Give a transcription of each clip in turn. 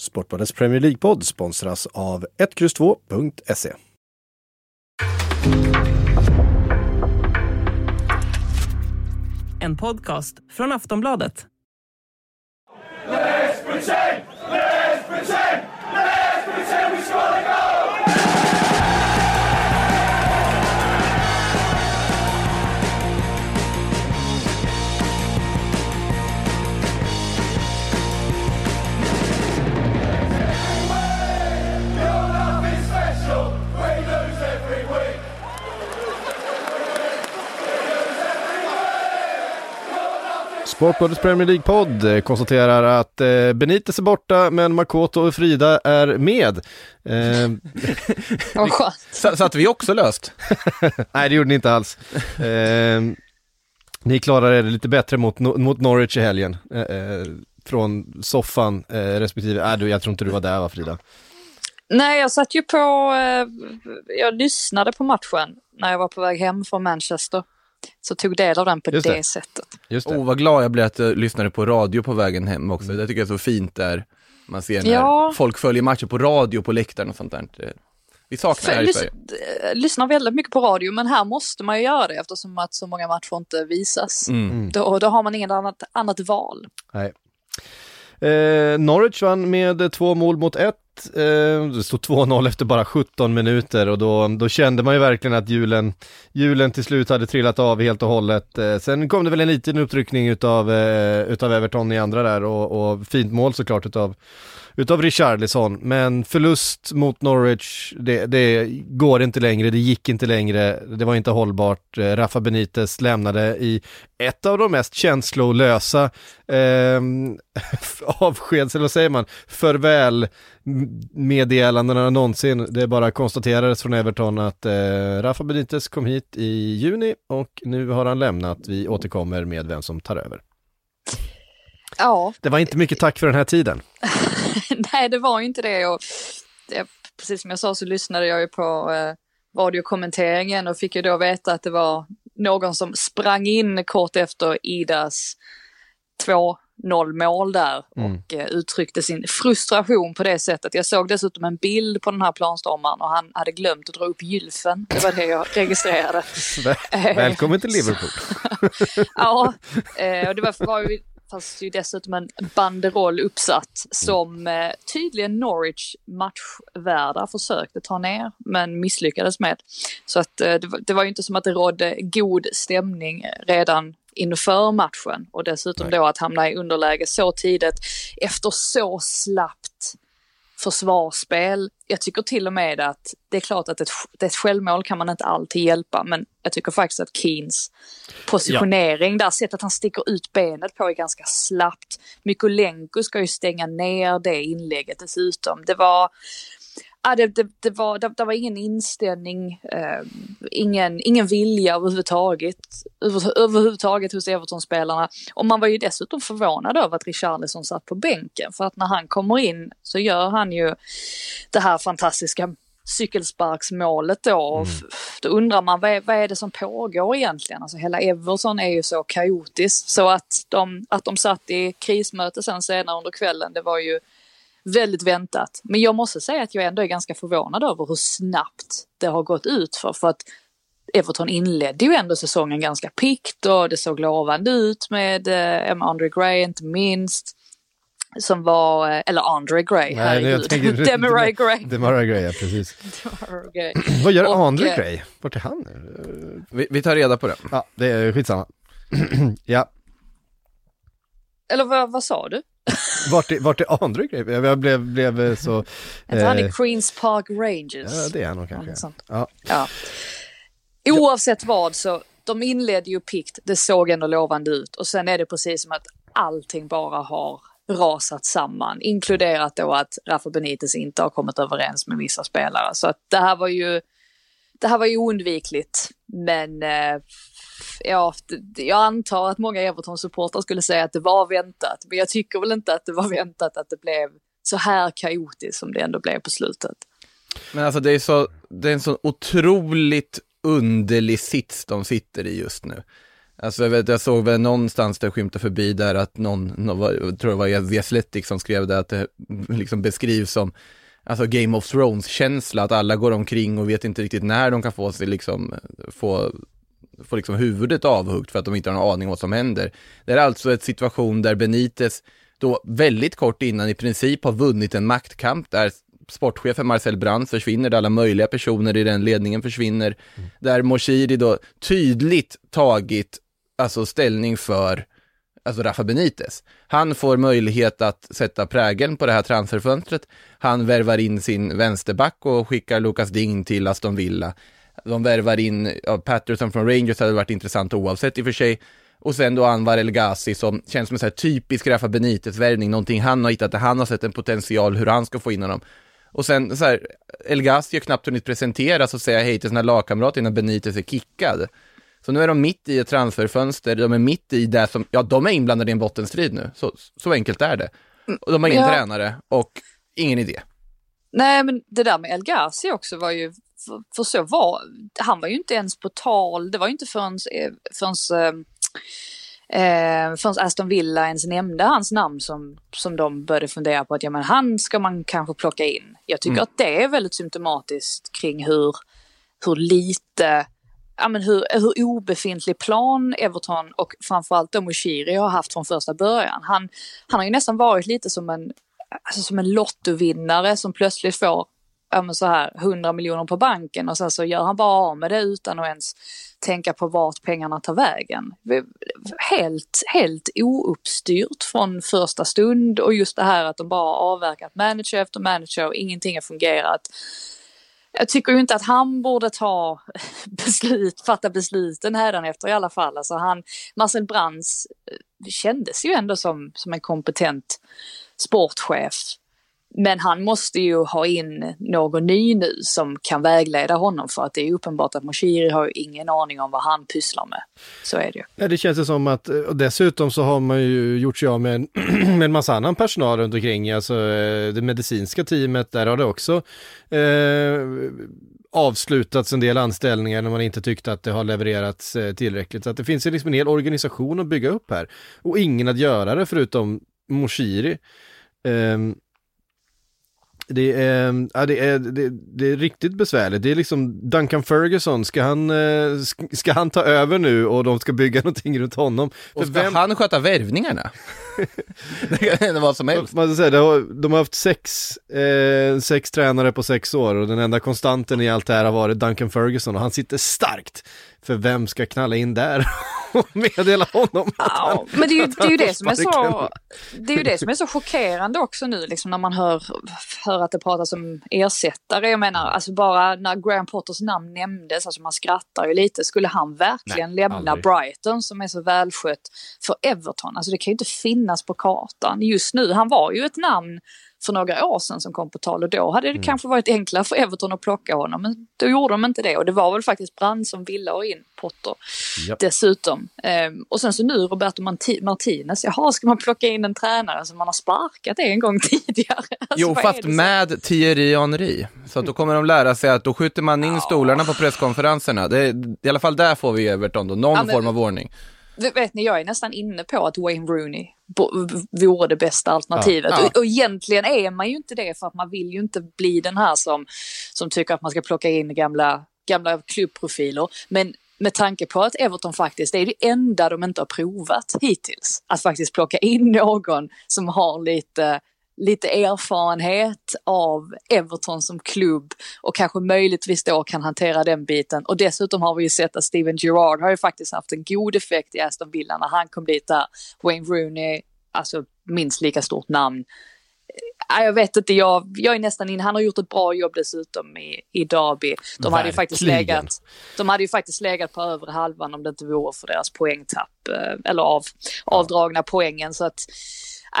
Sportbladets Premier League-podd sponsras av 1X2.se. En podcast från Aftonbladet. Sportbladets Premier League-podd eh, konstaterar att eh, Benitez är borta men Makoto och Frida är med. Eh, Vad skönt. Så, så att vi också löst. nej, det gjorde ni inte alls. Eh, ni klarade er lite bättre mot, mot Norwich i helgen. Eh, eh, från soffan eh, respektive, nej du, jag tror inte du var där va Frida? Nej, jag satt ju på, eh, jag lyssnade på matchen när jag var på väg hem från Manchester. Så tog del av den på Just det. det. sättet. Just det. Oh, vad glad jag blev att jag lyssnade på radio på vägen hem också. Det tycker jag är så fint där. Man ser när Ja. folk följer matcher på radio på läktaren och sånt där. Vi saknar det här i Lys- Sverige. eh, lyssnar väldigt mycket på radio, men här måste man ju göra det eftersom att så många matcher inte visas. Mm. Då, då har man inget annat, annat val. Nej. Eh, Norwich vann med två mål mot ett. Eh, det stod 2-0 efter bara 17 minuter och då, då kände man ju verkligen att julen, julen till slut hade trillat av helt och hållet. Eh, sen kom det väl en liten upptryckning utav, eh, utav Everton i andra där och, och fint mål såklart utav, utav Richarlison. Men förlust mot Norwich, det, det går inte längre, det gick inte längre, det var inte hållbart. Rafa Benitez lämnade i ett av de mest känslolösa eh, avskeds, eller vad säger man, förväl meddelandena någonsin. Det bara konstaterades från Everton att eh, Rafa Benitez kom hit i juni och nu har han lämnat. Vi återkommer med vem som tar över. Ja, Det var inte mycket tack för den här tiden. nej det var ju inte det. Och det precis som jag sa så lyssnade jag ju på eh, radiokommenteringen och fick ju då veta att det var någon som sprang in kort efter Idas 2-0 mål där och eh, uttryckte sin frustration på det sättet. Jag såg dessutom en bild på den här planstormaren och han hade glömt att dra upp gylfen. Det var det jag registrerade. Välkommen till Liverpool. Ja, eh, och det var, var ju, fanns ju dessutom en banderoll uppsatt som eh, tydligen Norwich matchvärdar försökte ta ner men misslyckades med. Så att eh, det, var- det var ju inte som att det rådde god stämning redan inför matchen och dessutom då att hamna i underläge så tidigt efter så slappt försvarsspel. Jag tycker till och med att det är klart att ett, ett självmål kan man inte alltid hjälpa, men jag tycker faktiskt att Keens positionering, där sättet han sticker ut benet på är ganska slappt. Mykolenko ska ju stänga ner det inlägget dessutom. Det var, ja, det, det, det var, det, det var ingen inställning, eh, ingen, ingen vilja överhuvudtaget, över, överhuvudtaget hos Everton-spelarna. Och man var ju dessutom förvånad över att Richarlison satt på bänken, för att när han kommer in så gör han ju det här fantastiska cykelsparksmålet då. F- Då undrar man vad är, vad är det som pågår egentligen? Alltså hela Everton är ju så kaotiskt så att de, att de satt i krismöte sen senare under kvällen, det var ju väldigt väntat. Men jag måste säga att jag ändå är ganska förvånad över hur snabbt det har gått ut för, för att Everton inledde ju ändå säsongen ganska pikt och det såg lovande ut med eh, Emma Andre Gray inte minst. Som var, eh, eller Andre Gray, Nej, herregud. Demarai Gray. Demarai Gray, ja, precis. Gray. Vad gör Och, Andre eh, Gray? Vart är han nu? Vi, vi tar reda på det. Ja, det är skitsamma. ja, Eller vad, vad sa du? Vart är, vart är Andre Gray? Jag blev, blev eh, så... Inte han eh, är Queens Park Rangers? Ja, det är han nog kanske. Ja. Ja. Oavsett vad så, de inledde ju pikt, det såg ändå lovande ut och sen är det precis som att allting bara har rasat samman, inkluderat då att Rafa Benitez inte har kommit överens med vissa spelare. Så att det här var ju, det här var ju oundvikligt, men eh, ja, jag antar att många Everton-supportrar skulle säga att det var väntat, men jag tycker väl inte att det var väntat att det blev så här kaotiskt som det ändå blev på slutet. Men alltså det är, så, det är en så otroligt underlig sits de sitter i just nu. Alltså jag, vet, jag såg väl någonstans där skymta förbi där att någon, någon jag tror det var The Athletic som skrev det, att det liksom beskrivs som alltså Game of Thrones-känsla, att alla går omkring och vet inte riktigt när de kan få sig liksom, få, få liksom huvudet avhuggt för att de inte har någon aning om vad som händer. Det är alltså ett situation där Benitez då väldigt kort innan i princip har vunnit en maktkamp där sportchefen Marcel Brandt försvinner, där alla möjliga personer i den ledningen försvinner, mm. där Moshiri då tydligt tagit alltså ställning för alltså Rafa Benitez. Han får möjlighet att sätta prägeln på det här transferfönstret. Han värvar in sin vänsterback och skickar Lucas Ding till Aston Villa. De värvar in, ja, Patterson från Rangers hade varit intressant oavsett i och för sig. Och sen då Anwar El Ghazi som känns som en så här typisk Rafa Benitez-värvning, någonting han har hittat där han har sett en potential hur han ska få in honom. Och sen så här, El Ghazi har knappt hunnit presenteras och säga hej till sina lagkamrater innan Benitez är kickad. Så nu är de mitt i ett transferfönster, de är mitt i det som, ja de är inblandade i en bottenstrid nu, så, så enkelt är det. Och de har ingen ja. tränare och ingen idé. Nej men det där med El Ghazi också var ju, för, så var, han var ju inte ens på tal, det var ju inte förrän, eh, förrän Eh, förrän Aston Villa ens nämnde hans namn som, som de började fundera på att ja, men han ska man kanske plocka in. Jag tycker mm. att det är väldigt symptomatiskt kring hur, hur lite, ja, men hur, hur obefintlig plan Everton och framförallt då Moshiri har haft från första början. Han, han har ju nästan varit lite som en, alltså som en lottovinnare som plötsligt får så här 100 miljoner på banken och sen så gör han bara av med det utan att ens tänka på vart pengarna tar vägen. Helt, helt ouppstyrt från första stund och just det här att de bara avverkat manager efter manager och ingenting har fungerat. Jag tycker ju inte att han borde ta beslut, fatta besluten efter i alla fall. Alltså han, Marcel Brands eh, kändes ju ändå som, som en kompetent sportchef men han måste ju ha in någon ny nu som kan vägleda honom för att det är uppenbart att Moshiri har ingen aning om vad han pysslar med. Så är det ju. Ja, det känns det som att, eh, och dessutom så har man ju gjort sig av med en, med en massa annan personal runt omkring, alltså eh, det medicinska teamet, där har det också eh, avslutats en del anställningar när man inte tyckte att det har levererats eh, tillräckligt. Så att det finns ju liksom en hel organisation att bygga upp här. Och ingen att göra det förutom Moshiri. Um, det är, ja, det, är, det, det, är riktigt besvärligt. Det är liksom Duncan Ferguson, ska han, eh, ska han ta över nu och de ska bygga någonting runt honom? Och ska vem... han sköta värvningarna? det kan hända vad som helst. Man säga, har, de har haft sex, eh, sex tränare på sex år och den enda konstanten i allt det här har varit Duncan Ferguson och han sitter starkt. För vem ska knalla in där och meddela honom att ja, Men det är, ju, det är ju det som är så, det är ju det som är så chockerande också nu liksom när man hör, hör att det pratas om ersättare. Jag menar alltså bara när Graham Potters namn nämndes, alltså man skrattar ju lite, skulle han verkligen Nej, lämna aldrig. Brighton som är så välskött för Everton? Alltså det kan ju inte finnas på kartan just nu. Han var ju ett namn för några år sedan som kom på tal och då hade det mm. kanske varit enklare för Everton att plocka honom. Men då gjorde de inte det och det var väl faktiskt Brand som ville ha in Potter yep. dessutom. Ehm, och sen så nu Roberto Martinez, jaha ska man plocka in en tränare som man har sparkat en gång tidigare? Alltså, jo fast med Thierry Henry. Så att då kommer de lära sig att då skjuter man in ja. stolarna på presskonferenserna. Det I alla fall där får vi Everton då, någon ja, men, form av ordning. Vet ni, jag är nästan inne på att Wayne Rooney vore det bästa alternativet. Ja. Och, och egentligen är man ju inte det för att man vill ju inte bli den här som, som tycker att man ska plocka in gamla, gamla klubbprofiler. Men med tanke på att Everton faktiskt det är det enda de inte har provat hittills. Att faktiskt plocka in någon som har lite lite erfarenhet av Everton som klubb och kanske möjligtvis då kan hantera den biten. Och dessutom har vi ju sett att Steven Gerrard har ju faktiskt haft en god effekt i Aston Villa när han kom dit där. Wayne Rooney, alltså minst lika stort namn. Jag vet inte, jag, jag är nästan in. Han har gjort ett bra jobb dessutom i, i Derby. De hade, ju faktiskt legat, de hade ju faktiskt legat på övre halvan om det inte vore för deras poängtapp, eh, eller av, avdragna poängen. Så att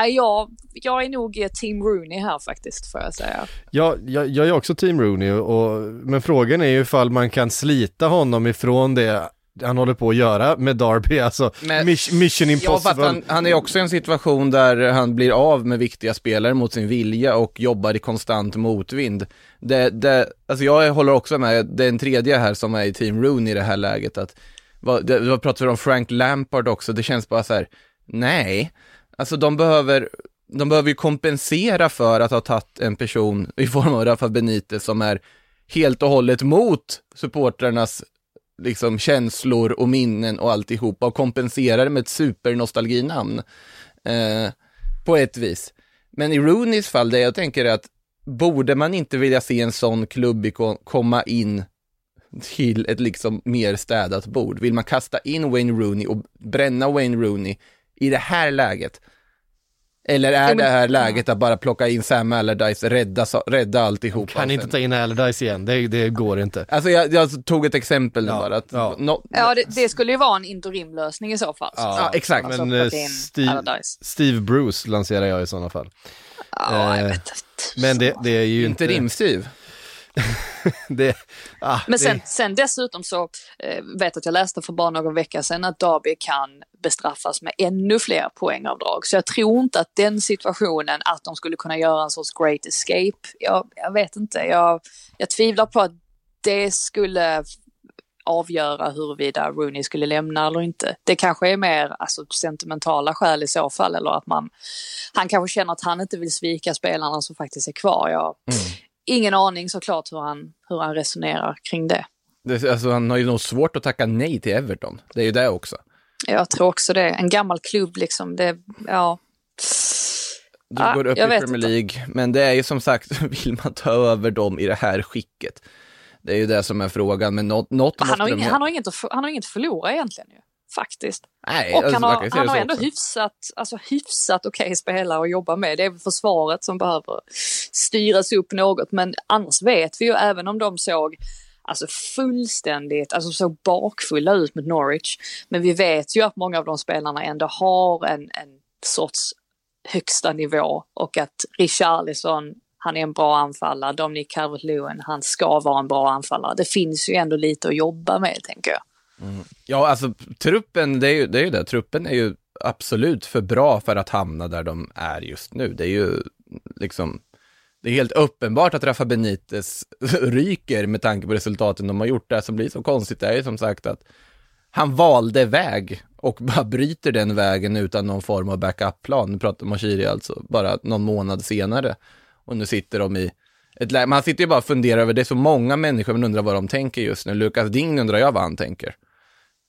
jag, jag är nog eh, Team Rooney här faktiskt, får jag säga. Ja, jag, jag är också Team Rooney, och, men frågan är ju ifall man kan slita honom ifrån det han håller på att göra med Darby, alltså Men- mission, Ja, impossible. att han, han är också i en situation där han blir av med viktiga spelare mot sin vilja och jobbar i konstant motvind. Det, det, alltså jag håller också med, den tredje här som är i Team Rooney i det här läget, att vad, det, vad pratar vi om Frank Lampard också, det känns bara så här, nej, alltså de behöver, de behöver ju kompensera för att ha tagit en person i form av Rafa Benitez som är helt och hållet mot supportrarnas liksom känslor och minnen och alltihopa och kompensera det med ett supernostalginamn. Eh, på ett vis. Men i Rooneys fall, det jag tänker är att borde man inte vilja se en sån klubb komma in till ett liksom mer städat bord? Vill man kasta in Wayne Rooney och bränna Wayne Rooney i det här läget? Eller är men- det här läget att bara plocka in Sam Allardyce, rädda, rädda alltihopa? Kan och inte ta in Allardyce igen, det, det går inte. Alltså jag, jag tog ett exempel nu Ja, bara. Att ja. nå- Ja, det, det skulle ju vara en interimlösning i så fall. Ja, exakt. Alltså, Men eh, Steve. Steve Bruce lanserar jag i sådana fall. Ja, jag eh, vet inte. Men det, det är ju inte... Interimstyv. Det, ah, Men sen, det, sen dessutom så eh, vet att jag läste för bara någon vecka sedan att Derby kan bestraffas med ännu fler poängavdrag. Så jag tror inte att den situationen, att de skulle kunna göra en sorts great escape, jag, jag vet inte. Jag, jag tvivlar på att det skulle avgöra huruvida Rooney skulle lämna eller inte. Det kanske är mer alltså, sentimentala skäl i så fall eller att man, han kanske känner att han inte vill svika spelarna som faktiskt är kvar. Jag, Ingen aning såklart hur han, hur han resonerar kring det. Det, alltså, han har ju nog svårt att tacka nej till Everton. Det är ju det också. Jag tror också det. En gammal klubb liksom. Det, ja. Du Ja, går upp i Premier inte. League, men det är ju som sagt, vill man ta över dem i det här skicket? Det är ju det som är frågan, men något, något Han, har han, inget att, för- han har inget att förlora egentligen ju. Faktiskt. Nej, Och alltså, han har, han har så ändå också. hyfsat, alltså hyfsat okej spelare att jobba med. Det är väl försvaret som behöver styras upp något. Men annars vet vi ju även om de såg alltså fullständigt, alltså såg bakfulla ut mot Norwich. Men vi vet ju att många av de spelarna ändå har en, en sorts högsta nivå och att Richarlison han är en bra anfallare, Dominic Calvert-Lewin, han ska vara en bra anfallare. Det finns ju ändå lite att jobba med, tänker jag. Ja, alltså truppen, det är ju det. Är ju det. Truppen är ju absolut för bra för att hamna där de är just nu. Det är ju liksom, det är helt uppenbart att Rafa Benitez ryker med tanke på resultaten de har gjort. Det som blir så konstigt är ju som sagt att han valde väg och bara bryter den vägen utan någon form av backup-plan. Nu pratar Mashiri alltså, bara någon månad senare. Och nu sitter de i ett läge, man sitter ju bara och funderar över, det är så många människor man undrar vad de tänker just nu. Lukas Ding undrar jag vad han tänker.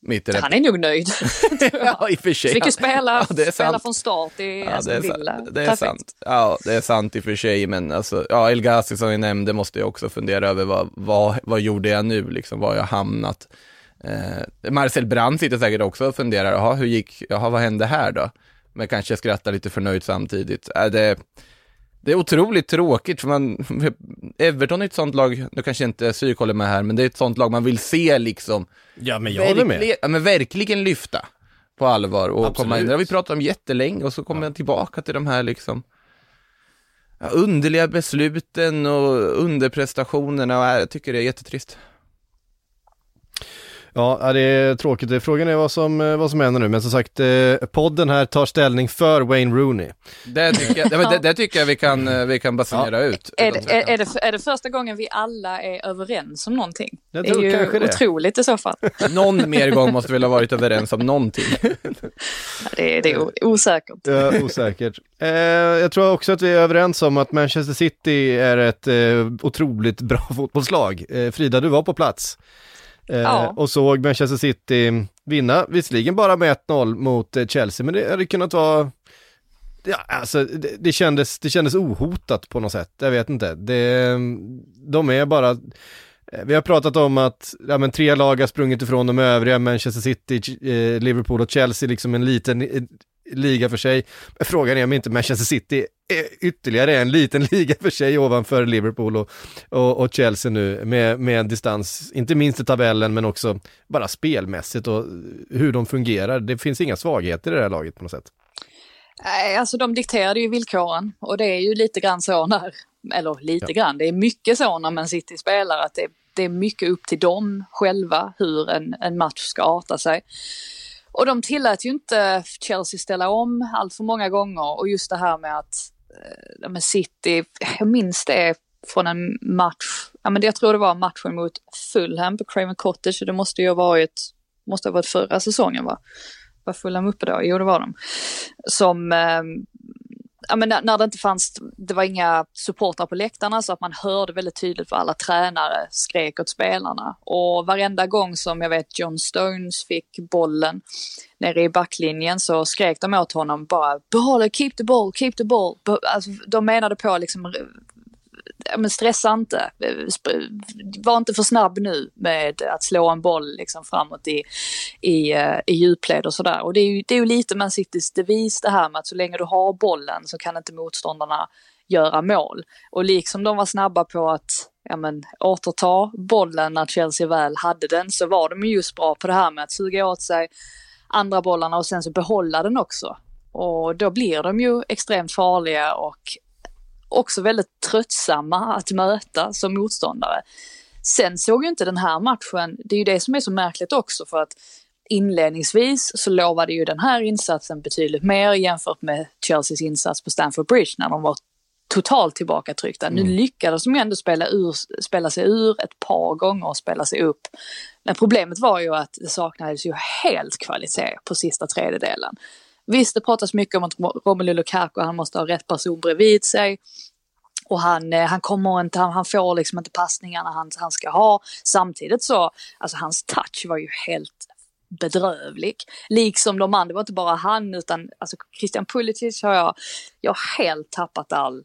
Mitt. Han är nog nöjd. ja, i och för sig. Fick ju spela, Ja, spela från start i Ja, det är, Villa. det är Perfekt. sant. Ja, det är sant i och för sig, men alltså, ja, El Ghazi som vi nämnde måste jag också fundera över vad, vad, vad gjorde jag nu, liksom, var jag hamnat? Eh, Marcel Brand sitter säkert också och funderar, jaha, hur gick, jaha, vad hände här då? Men kanske skrattar lite förnöjt samtidigt. Äh, det, det är otroligt tråkigt, för man, Everton är ett sånt lag, nu kanske inte Psyk håller med här, men det är ett sånt lag man vill se liksom, ja men jag håller med. ja, men verkligen lyfta på allvar och Absolut. komma in. Det har vi pratat om jättelänge och så kommer jag tillbaka till de här liksom ja, underliga besluten och underprestationerna och äh, jag tycker det är jättetrist. Ja, ja, det är tråkigt. Frågan är vad som, eh, vad som händer nu, men som sagt, eh, podden här tar ställning för Wayne Rooney. Det tycker jag, ja, det, det tycker jag vi kan, eh, vi kan basunera ut. Är det, är, är, det, är det första gången vi alla är överens om någonting? Jag det är ju kanske det. otroligt i så fall. Någon mer gång måste vi väl ha varit överens om någonting. Det, är- det är osäkert. Ja, osäkert. Eh, jag tror också att vi är överens om att Manchester City är ett eh, otroligt bra fotbollslag. Eh, Frida, du var på plats. Eh, Ja. Och såg Manchester City vinna, visserligen bara med 1-0 mot eh, Chelsea, men det hade kunnat vara Ja, alltså det, det, kändes, det kändes ohotat på något sätt, jag vet inte. Det, de är bara, eh, vi har pratat om att ja, men tre lag har sprungit ifrån de övriga, Manchester City, eh, Liverpool och Chelsea, liksom en liten liga för sig. Frågan är om inte Manchester City är ytterligare en liten liga för sig ovanför Liverpool och, och, och Chelsea nu med, med distans, inte minst i tabellen men också bara spelmässigt och hur de fungerar. Det finns inga svagheter i det här laget på något sätt. Nej, alltså de dikterade ju villkoren och det är ju lite grann så när, eller lite ja. grann, det är mycket så när man City spelar att det, det är mycket upp till dem själva hur en, en match ska arta sig. Och de tillät ju inte Chelsea ställa om allt för många gånger och just det här med att eh, med City, jag minns det från en match, ja men jag tror det var matchen mot Fulham på Craven Cottage det måste ju ha varit, måste ha varit förra säsongen va? Var Fulham uppe då? Jo det var de. Som eh, ja, men när, det inte fanns, det var inga supportrar på läktarna så att man hörde väldigt tydligt vad alla tränare skrek åt spelarna. Och varenda gång som jag vet John Stones fick bollen nere i backlinjen så skrek de åt honom bara behåll, keep the ball, keep the ball. Alltså, de menade på liksom men stressa inte. Var inte för snabb nu med att slå en boll liksom framåt i, i, eh, i djupled och sådär. Och det är, ju, det är ju lite Man Citys devis det här med att så länge du har bollen så kan inte motståndarna göra mål. Och liksom de var snabba på att ja, men, återta bollen när Chelsea väl hade den så var de just bra på det här med att suga åt sig andra bollarna och sen så behålla den också. Och då blir de ju extremt farliga och också väldigt tröttsamma att möta som motståndare. Sen såg ju inte den här matchen, det är ju det som är så märkligt också för att inledningsvis så lovade ju den här insatsen betydligt mer jämfört med Chelseas insats på Stamford Bridge när de var totalt tillbakatryckta. Mm. Nu lyckades de ändå spela, ur, spela sig ur ett par gånger och spela sig upp. Men problemet var ju att det saknades ju helt kvalitet på sista tredjedelen. Visst, det pratas mycket om att Romelu Lukaku, han måste ha rätt person bredvid sig. Och han, eh, han kommer inte, han, han får liksom inte passningarna han, han ska ha. Samtidigt så, alltså hans touch var ju helt bedrövlig. Liksom de andra, det var inte bara han utan alltså Christian Pulisic har jag, jag har helt tappat all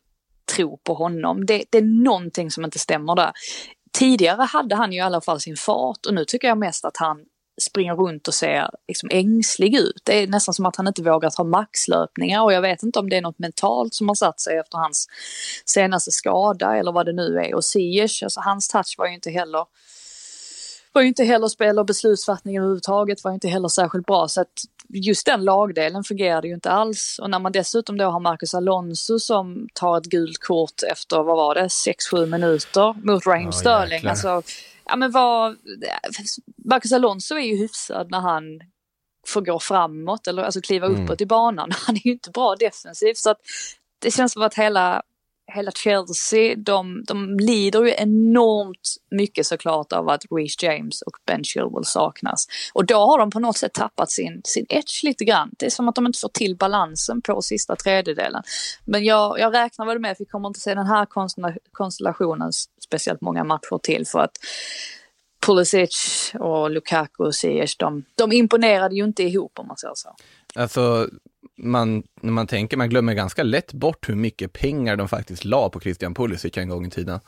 tro på honom. Det, det är någonting som inte stämmer där. Tidigare hade han ju i alla fall sin fart och nu tycker jag mest att han springer runt och ser liksom ängslig ut. Det är nästan som att han inte vågar ta maxlöpningar och jag vet inte om det är något mentalt som har satt sig efter hans senaste skada eller vad det nu är. Och Ziyech, alltså hans touch var ju inte heller var ju inte heller spel och beslutsfattning överhuvudtaget var ju inte heller särskilt bra så att just den lagdelen fungerade ju inte alls och när man dessutom då har Marcus Alonso som tar ett gult kort efter, vad var det, 6-7 minuter mot Raheem ja, Sterling. Jäklar. Alltså, ja men vad, Marcus Alonso är ju hyfsad när han får gå framåt eller alltså kliva mm. uppåt i banan. Han är ju inte bra defensivt så att det känns som att hela hela Chelsea, de, de lider ju enormt mycket såklart av att Reece James och Ben Chilwell saknas. Och då har de på något sätt tappat sin, sin edge lite grann. Det är som att de inte får till balansen på sista tredjedelen. Men jag, jag räknar väl med att vi kommer inte se den här konstellationen speciellt många matcher till för att Pulisic och Lukaku och Ziyech, de, de imponerade ju inte ihop om man säger så. Alltså, man, när man tänker, man glömmer ganska lätt bort hur mycket pengar de faktiskt la på Christian Pulisic en gång i tiden.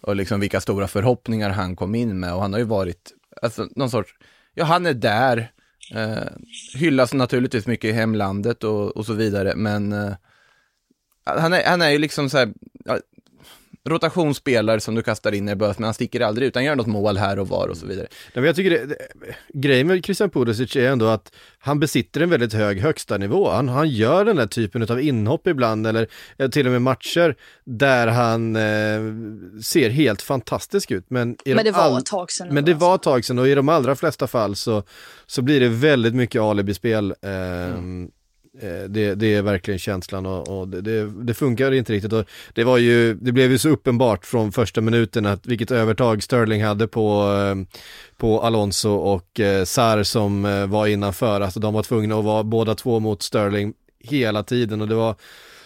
Och liksom vilka stora förhoppningar han kom in med och han har ju varit, alltså någon sorts, ja han är där, eh, hyllas naturligtvis mycket i hemlandet och, och så vidare, men eh, han, är, han är ju liksom så här, rotationsspelare som du kastar in i bös, men han sticker aldrig ut, han gör något mål här och var och så vidare. Nej, men jag tycker det, det, grejen med Christian Pulisic är ändå att han besitter en väldigt hög högsta nivå. Han, han gör den där typen av inhopp ibland, eller till och med matcher, där han eh, ser helt fantastisk ut. Men, men det var all... ett tag sedan. Men det var ett tag sedan och i de allra flesta fall så, så blir det väldigt mycket alibispel. Eh, mm Eh, Eh, det, det, är verkligen känslan och, och det, det, funkar inte riktigt. Och det, var ju, det blev ju så uppenbart från första minuten att vilket övertag Sterling hade på, eh, på Alonso och eh, Sar som var innanför. Alltså de var tvungna att vara båda två mot Sterling hela tiden och det var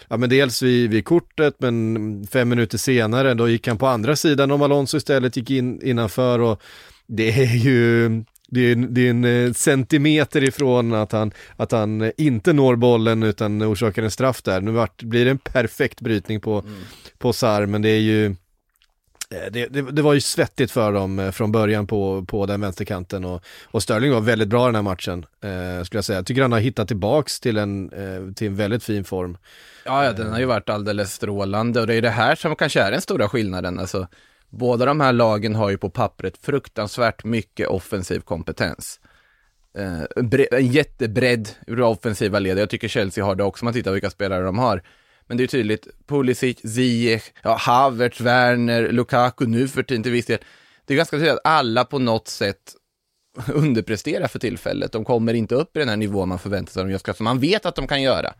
Ja men dels vid, vid kortet men fem minuter senare då gick han på andra sidan om Alonso istället gick in innanför och det är ju det är, det är en eh, centimeter ifrån att han, att han inte når bollen utan orsakar en straff där. Nu vart, blir det en perfekt brytning på, mm. på Sar, men det är ju eh, det, det, det, var ju svettigt för dem eh, från början på, på den vänsterkanten och, och Sterling var väldigt bra den här matchen, eh, skulle jag säga. Jag tycker han har hittat tillbaks till en, eh, till en väldigt fin form. Ja, ja, den har ju varit alldeles strålande och det är det här som kanske är den stora skillnaden. Alltså, Båda de här lagen har ju på pappret fruktansvärt mycket offensiv kompetens. eh, en jättebredd ur offensiva led. Jag tycker Chelsea har det också, om man tittar vilka spelare de har. Men det är tydligt, Pulisic, Ziyech, ja, Havertz, Werner, Lukaku nu för tiden till viss del. Det är ganska tydligt att alla på något sätt underpresterar för tillfället. De kommer inte upp i den här nivån man förväntar sig att de gör, som man vet att de kan göra.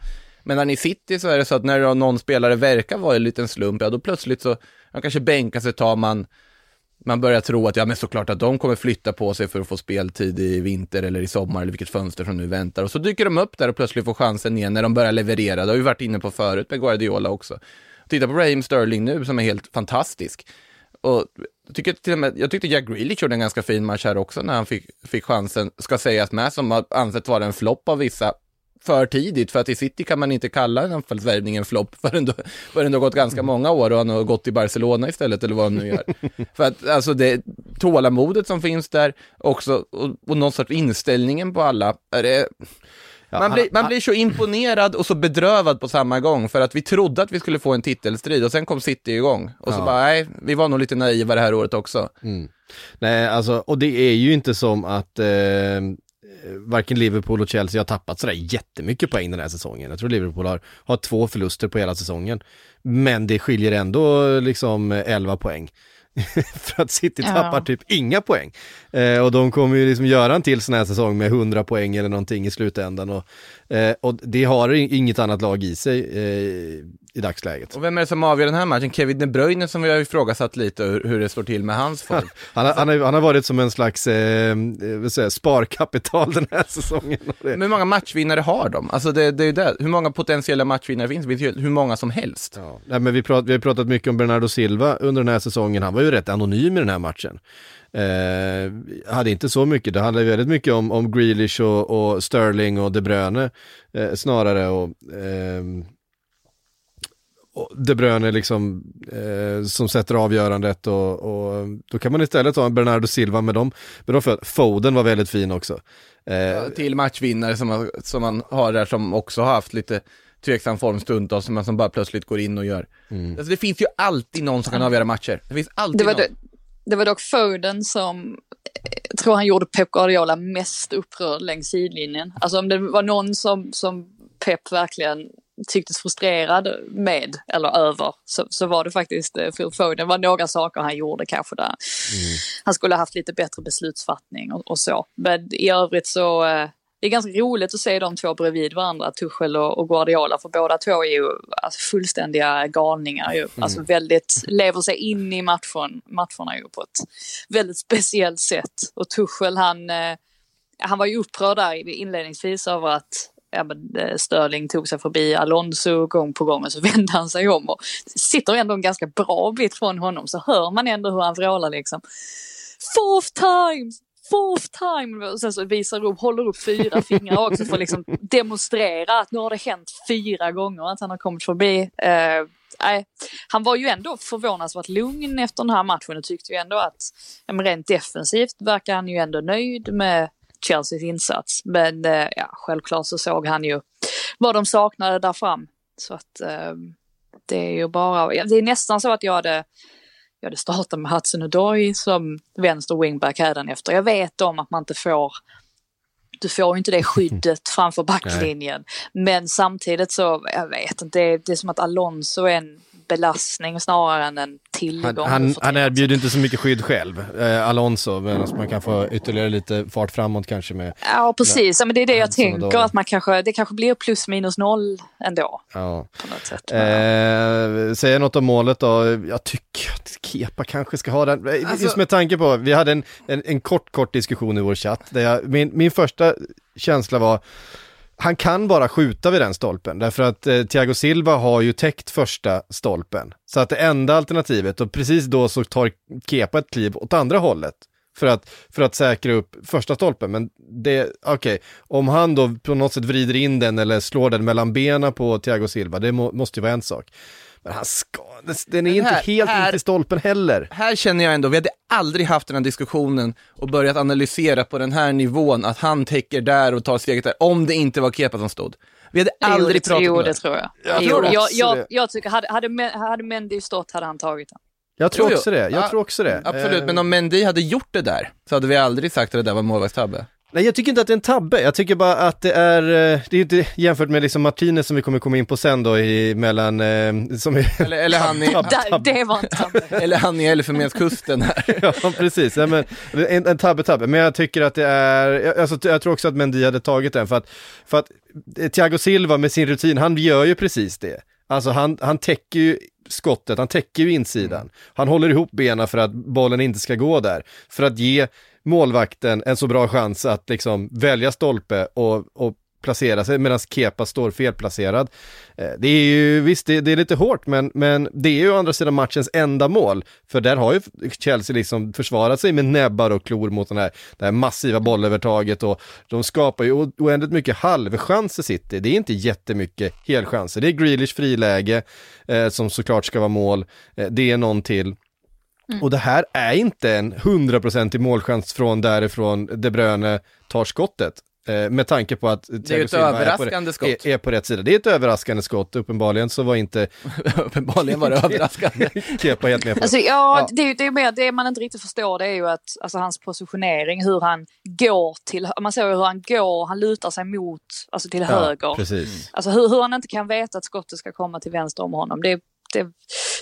Men när City så är det så att när någon spelare verkar vara en liten slump, ja då plötsligt så, man kanske bänkar sig, tar man, man börjar tro att ja men såklart att de kommer flytta på sig för att få speltid i vinter eller i sommar eller vilket fönster som nu väntar. Och så dyker de upp där och plötsligt får chansen igen när de börjar leverera. Det har vi varit inne på förut med Guardiola också. Titta på Raheem Sterling nu som är helt fantastisk. Och jag, tycker till och med, jag tyckte Jack Grealish gjorde en ganska fin match här också när han fick, fick chansen, ska sägas med, som har ansett vara en flopp av vissa för tidigt, för att i City kan man inte kalla en anfallsvärvning en flopp förrän, förrän det har gått ganska många år och han har gått till Barcelona istället eller vad han nu gör. för att alltså det tålamodet som finns där också och, och någon sorts inställningen på alla, det, Ja, man, han- blir, man han- blir så imponerad och så bedrövad på samma gång för att vi trodde att vi skulle få en titelstrid och sen kom City igång och så Ja. bara, nej, vi var nog lite naiva det här året också. Nej, alltså, och det är ju inte som att eh, varken Liverpool och Chelsea har tappat sådär jättemycket poäng den här säsongen. Jag tror Liverpool har, har två förluster på hela säsongen. Men det skiljer ändå liksom 11 poäng. För att City Ja. tappar typ inga poäng. Eh, och de kommer ju liksom göra en till sån här säsong med 100 poäng eller någonting i slutändan. Och, eh, och det har inget annat lag i sig eh, i dagsläget. Och vem är det som avgör den här matchen? Kevin De Bruyne som vi har ifrågasatt lite hur, det står till med hans form. Han han, han har varit som en slags eh, eh, jag, sparkapital den här säsongen. Men hur många matchvinnare har de? Alltså det, det är det. Hur många potentiella matchvinnare finns det? Finns hur många som helst. Ja, nej, men vi, prat, vi har pratat mycket om Bernardo Silva under den här säsongen. Han var ju rätt anonym i den här matchen. Eh, hade inte så mycket, det handlade väldigt mycket om, om Grealish och, och Sterling och De Bruyne eh, snarare. Och, och De Bruyne liksom eh, som sätter avgörandet och, och då kan man istället ha en Bernardo Silva med dem. Men de för, Foden var väldigt fin också. Eh, Till matchvinnare som, man- som man har där som också har haft lite tveksam form stundtals, men som bara plötsligt går in och gör. Mm. Alltså det finns ju alltid någon som kan avgöra matcher. Det finns alltid Det var, någon. det var dock Foden som eh, jag tror han gjorde Pep Guardiola mest upprörd längs sidlinjen. Alltså om det var någon som, som Pep verkligen tycktes frustrerad med eller över så, så var det faktiskt eh, Phil Foden. Det var några saker han gjorde kanske där. Han skulle ha haft lite bättre beslutsfattning och, och så. Men i övrigt så eh, det är ganska roligt att se de två bredvid varandra, Tuchel och, och Guardiola, för båda två är ju alltså, fullständiga galningar ju. Alltså väldigt, lever sig in i matchen, matcherna ju på ett väldigt speciellt sätt. Och Tuchel han, eh, han var ju upprörd där inledningsvis över att ja, Störling eh, Sterling tog sig förbi Alonso gång på gång och så vände han sig om och sitter ändå en ganska bra bit från honom så hör man ändå hur han vrålar liksom. Fourth times! Fourth time! Och sen så visar upp, håller upp fyra fingrar också för att liksom demonstrera att nu har det hänt fyra gånger att han har kommit förbi. Eh, nej, han var ju ändå förvånansvärt lugn efter den här matchen och tyckte ju ändå att ja, rent defensivt verkar han ju ändå nöjd med Chelseas insats. Men eh, ja, självklart så såg han ju vad de saknade där fram. Så att eh, det är ju bara, det är nästan så att jag hade jag hade startat med Hudson Odoi som vänster wingback efter. Jag vet om att man inte får du får ju inte det skyddet framför backlinjen. Men samtidigt så, jag vet inte, det är, det är som att Alonso är en belastning snarare än en tillgång. Han, han, han erbjuder inte så mycket skydd själv, eh, Alonso, medan man kan få ytterligare lite fart framåt kanske med, Ja, precis. Ja, men det är det jag tänker, att man kanske, det kanske blir plus minus noll ändå ja. på något sätt. Eh, säger något om målet då, jag tycker att Kepa kanske ska ha den, Eh, Alltså- just med tanke på, vi hade en, en, en kort, kort diskussion i vår chatt, där jag, min, min första känsla var, han kan bara skjuta vid den stolpen, därför att eh, Thiago Silva har ju täckt första stolpen. Så att det enda alternativet, och precis då så tar Kepa ett kliv åt andra hållet. För att, för att säkra upp första stolpen, men det, okej, om han då på något sätt vrider in den eller slår den mellan benen på Thiago Silva, det må, måste ju vara en sak. Men han ska, den är Men inte här- helt här- in till stolpen heller. Här känner jag ändå, vi hade aldrig haft den här diskussionen och börjat analysera på den här nivån att han täcker där och tar steget där, om det inte var Kepa som stod. Vi hade aldrig jo, det, pratat jo, om det det. tror jag. Jag jo, tror jag, jag, jag tycker, hade, hade, hade Mendy stått hade han tagit den. Jag tror Jo, jo. också det, jag Ja, tror också det. Absolut, Eh, men om Mendy hade gjort det där, så hade vi aldrig sagt att det där var målvaktstabbe. Nej, jag tycker inte att det är en tabbe. Jag tycker bara att det är, eh, det är inte jämfört med liksom Martinez som vi kommer komma in på sen då i mellan, eh, som är, Eller, eller han i, Där, det var en tabbe. eller han i Elfenbenskusten här. ja precis, ja, men, en, en tabbe tabbe, men jag tycker att det är, jag- alltså, jag tror också att Mendy hade tagit den för att, för att eh, Thiago Silva med sin rutin, han gör ju precis det. Alltså han, han täcker ju skottet, han täcker ju insidan. Han håller ihop benen för att bollen inte ska gå där. För att ge målvakten en så bra chans att liksom välja stolpe och, och placera sig medan Kepa står felplacerad. Eh, det är ju, visst det, det är lite hårt men, men det är ju å andra sidan matchens enda mål. För där har ju Chelsea liksom försvarat sig med näbbar och klor mot den här, det här massiva bollövertaget och de skapar ju oändligt mycket halvchanser City. Det är inte jättemycket helchanser. Det är Grealish friläge eh, som såklart ska vara mål. Eh, det är någon till. Och det här är inte en hundraprocentig målchans från därifrån De Bruyne tar skottet. Eh, med tanke på att Thiago ett Silva överraskande är på, skott. Är, är på rätt sida. Det är ett överraskande skott, uppenbarligen så var inte Uppenbarligen var det överraskande. Kepa helt med på Alltså, det. ja, Ja. Det, är ju- det är mer det man inte riktigt förstår det är ju att alltså, hans positionering, hur han går till, man ser ju hur han går, han lutar sig mot, alltså till höger. precis. Alltså hur, hur han inte kan veta att skottet ska komma till vänster om honom. Det, det,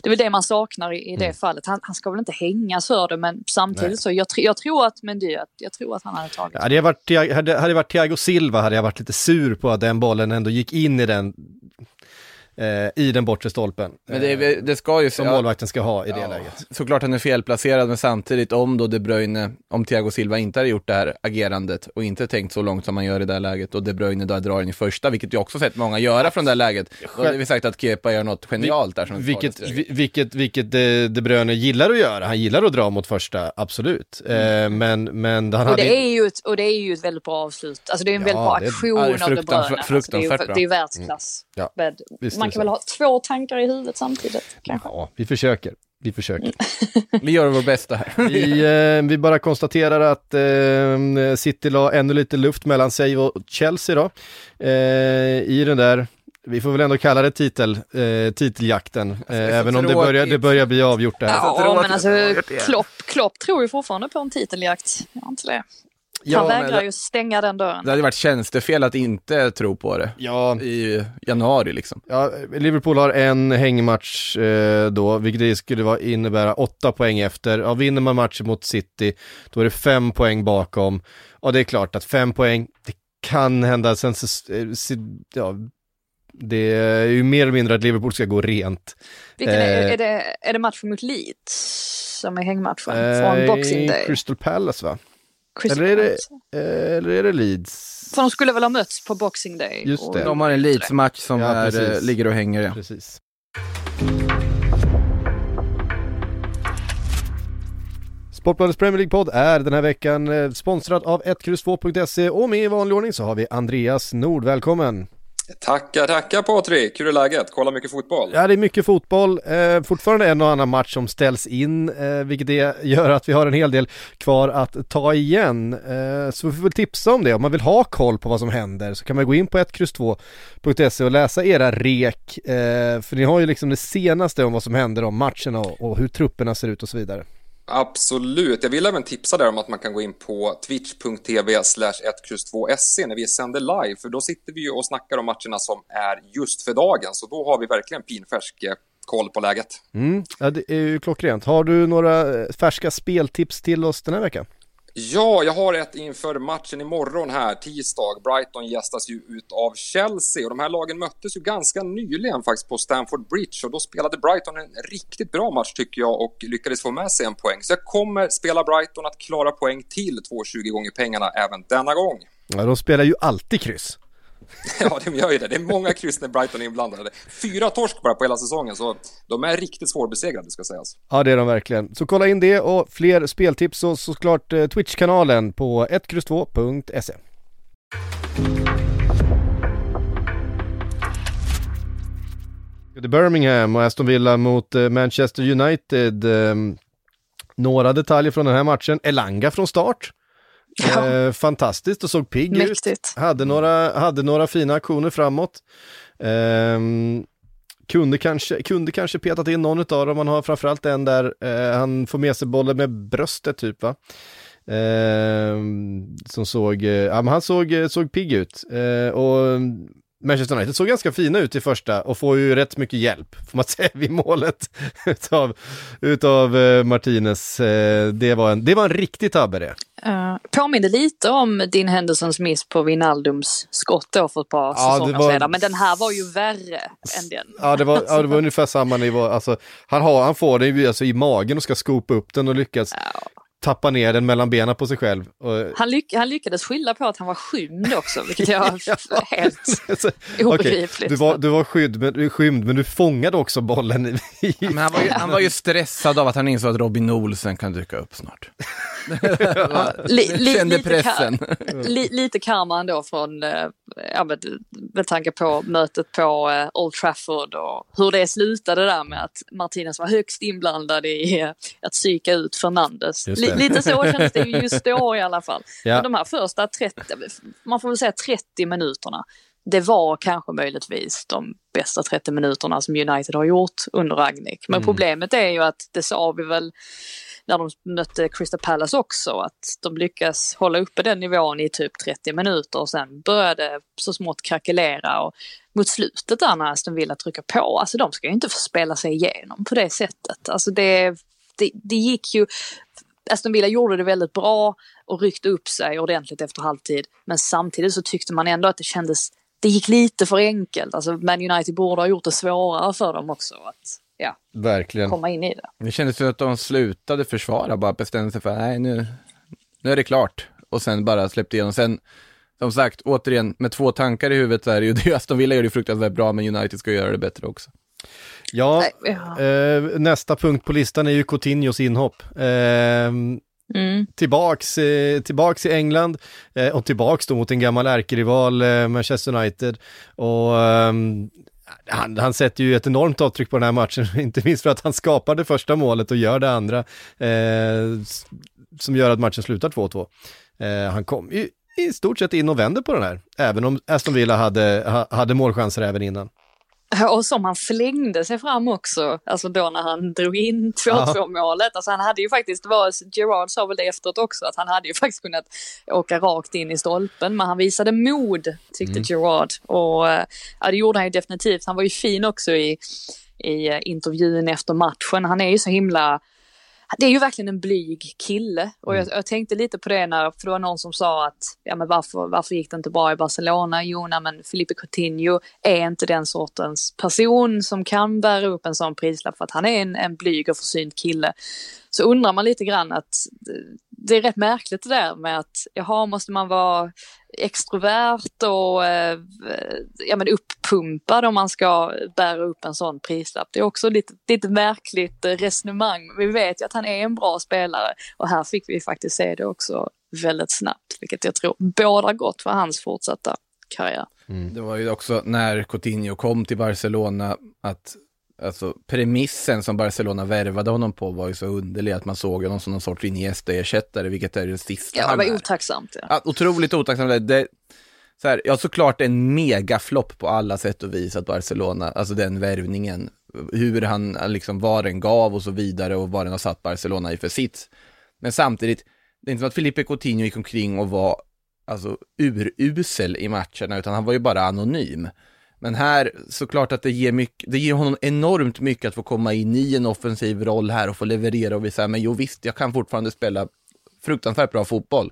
det är väl det man saknar i, i det fallet. Han, han ska väl inte hängas för det men samtidigt Nej. så jag, jag tror att Mendy, jag tror att han hade tagit Hade jag varit, hade, hade jag varit Thiago Silva hade jag varit lite sur på att den bollen ändå gick in i den, eh, i den bortre stolpen. Men det, eh, det ska ju som ja, målvakten ska ha i det ja, läget. Såklart han är felplacerad, men samtidigt om då De Bruyne, om Thiago Silva inte hade gjort det här agerandet och inte tänkt så långt som man gör i det här läget och De Bruyne då drar in i första, vilket jag också sett många göra från det här läget, då hade vi sagt att Kepa gör något genialt där som Vilket, vilket, vilket De, De Bruyne gillar att göra, han gillar att dra mot första, absolut. Eh, men, men han Och hade... det, är ju ett, och det är ju ett väldigt bra avslut. Alltså det är en Ja, väldigt bra det är- aktion ja, det är av De fruktansvärt- Bruyne. Alltså det är bra. det är världsklass. Ja, Men visst är man det kan väl ha två tankar i huvudet samtidigt kanske. Ja, vi försöker. Vi försöker. Vi gör vår bästa här. Vi, eh, vi bara konstaterar att eh, City la ännu lite luft mellan sig och Chelsea då. Eh, I den där, vi får väl ändå kalla det titel, eh, titeljakten, eh, så även om det börjar, det börjar bli avgjort där. Ja. Men alltså det det. Klopp, Klopp tror ju fortfarande på en titeljakt. Gör inte det? Ja, Han vägrar det- ju stänga den dörren. Det hade varit tjänstefel att inte tro på det Ja, i januari liksom. ja, Liverpool har en hängmatch eh, då, vilket det skulle vara, innebära åtta poäng efter. Ja, vinner man matchen mot City, då är det fem poäng bakom. Och det är klart att fem poäng, det kan hända, sen så, eh, ja, det är ju mer eller mindre att Liverpool ska gå rent. Vilken är, eh, är, det, är det matchen mot Leeds som är hängmatchen Eh, från Boxing Day? Crystal Palace va? Crystal eller är det-. Eh, Eller är det Leeds? För de skulle väl ha mötts på Boxing Day? Just och- det. De har en Leeds-match som Ja, är, eh, ligger och hänger. Ja. Precis. Sportbladets Premier League-podd är den här veckan eh, sponsrad av 1X2.se och med i vanlig ordning så har vi Andreas Nord, välkommen! Tackar, tackar Patrik. Hur är läget? Kolla mycket fotboll. Ja, det är mycket fotboll, eh, fortfarande en och annan match som ställs in, eh, vilket det gör att vi har en hel del kvar att ta igen. Eh, så vi får väl tipsa om det, om man vill ha koll på vad som händer så kan man gå in på 1X2.se och läsa era rek, eh, för ni har ju liksom det senaste om vad som händer om matcherna och, och hur trupperna ser ut och så vidare. Absolut. Jag vill även tipsa där om att man kan gå in på twitch.tv slash 1x2se när vi sänder live. För då sitter vi ju och snackar om matcherna som är just för dagen. Så då har vi verkligen pinfärsk eh, koll på läget. Mm, ja det är ju klockrent. Har du några eh, färska speltips till oss den här veckan? Ja, jag har ett inför matchen imorgon här, tisdag. Brighton gästas ju ut av Chelsea och de här lagen möttes ju ganska nyligen faktiskt på Stamford Bridge och då spelade Brighton en riktigt bra match tycker jag och lyckades få med sig en poäng. Så jag kommer spela Brighton att klara poäng till 2,20 gånger pengarna även denna gång. Ja, de spelar ju alltid kryss. Ja, de gör ju det. Det är många kryss när Brighton är inblandade. Fyra torsk bara på hela säsongen, så de är riktigt svårbesegrade ska sägas. Ja det är de verkligen. Så kolla in det och fler speltips och såklart eh, Twitch-kanalen på 1X2.se. Birmingham och Aston Villa mot eh, Manchester United. Ehm, några detaljer från den här matchen. Elanga från start. Ja. Eh, fantastiskt och såg pigg ut. Mäktigt. Hade några, hade några fina aktioner framåt. Ehm, kunde, kanske, kunde kanske petat in någon av dem, man har framförallt en där eh, han får med sig bollen med bröstet typ va. Eh, som såg, eh, ja men han såg, eh, såg pigg ut. Eh, och Manchester United såg ganska fina ut i första och får ju rätt mycket hjälp, får man säga, vid målet utav, utav Martinez. Det, var en, det var en riktig tabbe det. Uh, påminner lite om din Hendersons miss på Vinaldums skott då för ett par ja, säsonger var... sedan. Men den här var ju värre än den. Ja, det var, ja, det var ungefär samma nivå. Alltså, han, har, han får den ju alltså, i magen och ska skopa upp den och lyckas. Ja tappa ner den mellan benen på sig själv. Han, lyck han lyckades skylla på att han var skymd också, vilket jag helt obegripligt. Okay, du var, du var skyd, men, skymd, men du fångade också bollen. I... men han, var ju, han var ju stressad av att han insåg att Robin Olsen kan dyka upp snart. Li, li, Kände pressen. Lite, li, lite karma ändå från, äh, ja, med, med tanke på mötet på äh, Old Trafford och hur det slutade där med att Martinez var högst inblandad i äh, att psyka ut Fernandes. lite så kändes det just då i alla fall. Ja. Men de här första 30, man får väl säga 30 minuterna, det var kanske möjligtvis de bästa 30 minuterna som United har gjort under Ragnik. Men mm. problemet är ju att det sa vi väl när de mötte Crystal Palace också, att de lyckas hålla uppe den nivån i typ 30 minuter och sen började så smått krackelera och mot slutet där när Aston Villa trycker på, alltså de ska ju inte få spela sig igenom på det sättet. Alltså det, det, det gick ju, Aston Villa gjorde det väldigt bra och ryckte upp sig ordentligt efter halvtid. Men samtidigt så tyckte man ändå att det kändes, det gick lite för enkelt. Alltså Man United borde ha gjort det svårare för dem också att ja, Verkligen. komma in i det. Det kändes som att de slutade försvara, bara bestämde sig för nej nu, nu är det klart. Och sen bara släppte igenom. Sen, som sagt, återigen, med två tankar i huvudet så är det ju, det Aston Villa gör det fruktansvärt bra, men United ska göra det bättre också. Ja, eh, nästa punkt på listan är ju Coutinhos inhopp. Eh, Mm. Tillbaks, eh, tillbaks i England eh, och tillbaks då mot en gammal ärkerival eh, Manchester United. Och um, han, han sätter ju ett enormt avtryck på den här matchen, inte minst för att han skapar det första målet och gör det andra, eh, som gör att matchen slutar 2-2. Eh, han kom ju i stort sett in och vände på den här, även om Aston Villa hade, hade målchanser även innan. Och som han flängde sig fram också, alltså då när han drog in 2-2 målet. Alltså han hade ju faktiskt, var, Gerard sa väl det efteråt också, att han hade ju faktiskt kunnat åka rakt in i stolpen. Men han visade mod, tyckte mm. Gerard. Och ja, det gjorde han ju definitivt. Han var ju fin också i, i intervjun efter matchen. Han är ju så himla det är ju verkligen en blyg kille och jag, mm. jag, tänkte lite på det när, för det var någon som sa att, ja men varför, varför gick det inte bra i Barcelona? Jo, nej, men Felipe Coutinho är inte den sortens person som kan bära upp en sån prislapp för att han är en, en blyg och försynt kille. Så undrar man lite grann att det är rätt märkligt det där med att, jaha, måste man vara extrovert och eh, ja, men uppumpad om man ska bära upp en sån prislapp. Det är också lite, lite märkligt resonemang. Vi vet ju att han är en bra spelare och här fick vi faktiskt se det också väldigt snabbt, vilket jag tror bådar gott för hans fortsatta karriär. Mm. Det var ju också när Coutinho kom till Barcelona att Alltså premissen som Barcelona värvade honom på var ju så underlig att man såg honom som någon sorts Iniesta-ersättare, vilket är det sista Ja, det var otacksamt. Ja. otroligt otacksamt. Det, så här, ja, såklart en megaflopp på alla sätt och vis att Barcelona, alltså den värvningen, hur han liksom, vad den gav och så vidare och vad den har satt Barcelona i för sitt. Men samtidigt, det är inte som att Felipe Coutinho gick omkring och var alltså urusel i matcherna, utan han var ju bara anonym. Men här, såklart att det ger, mycket, det ger honom enormt mycket att få komma in i en offensiv roll här och få leverera och visa, men jo visst, jag kan fortfarande spela fruktansvärt bra fotboll.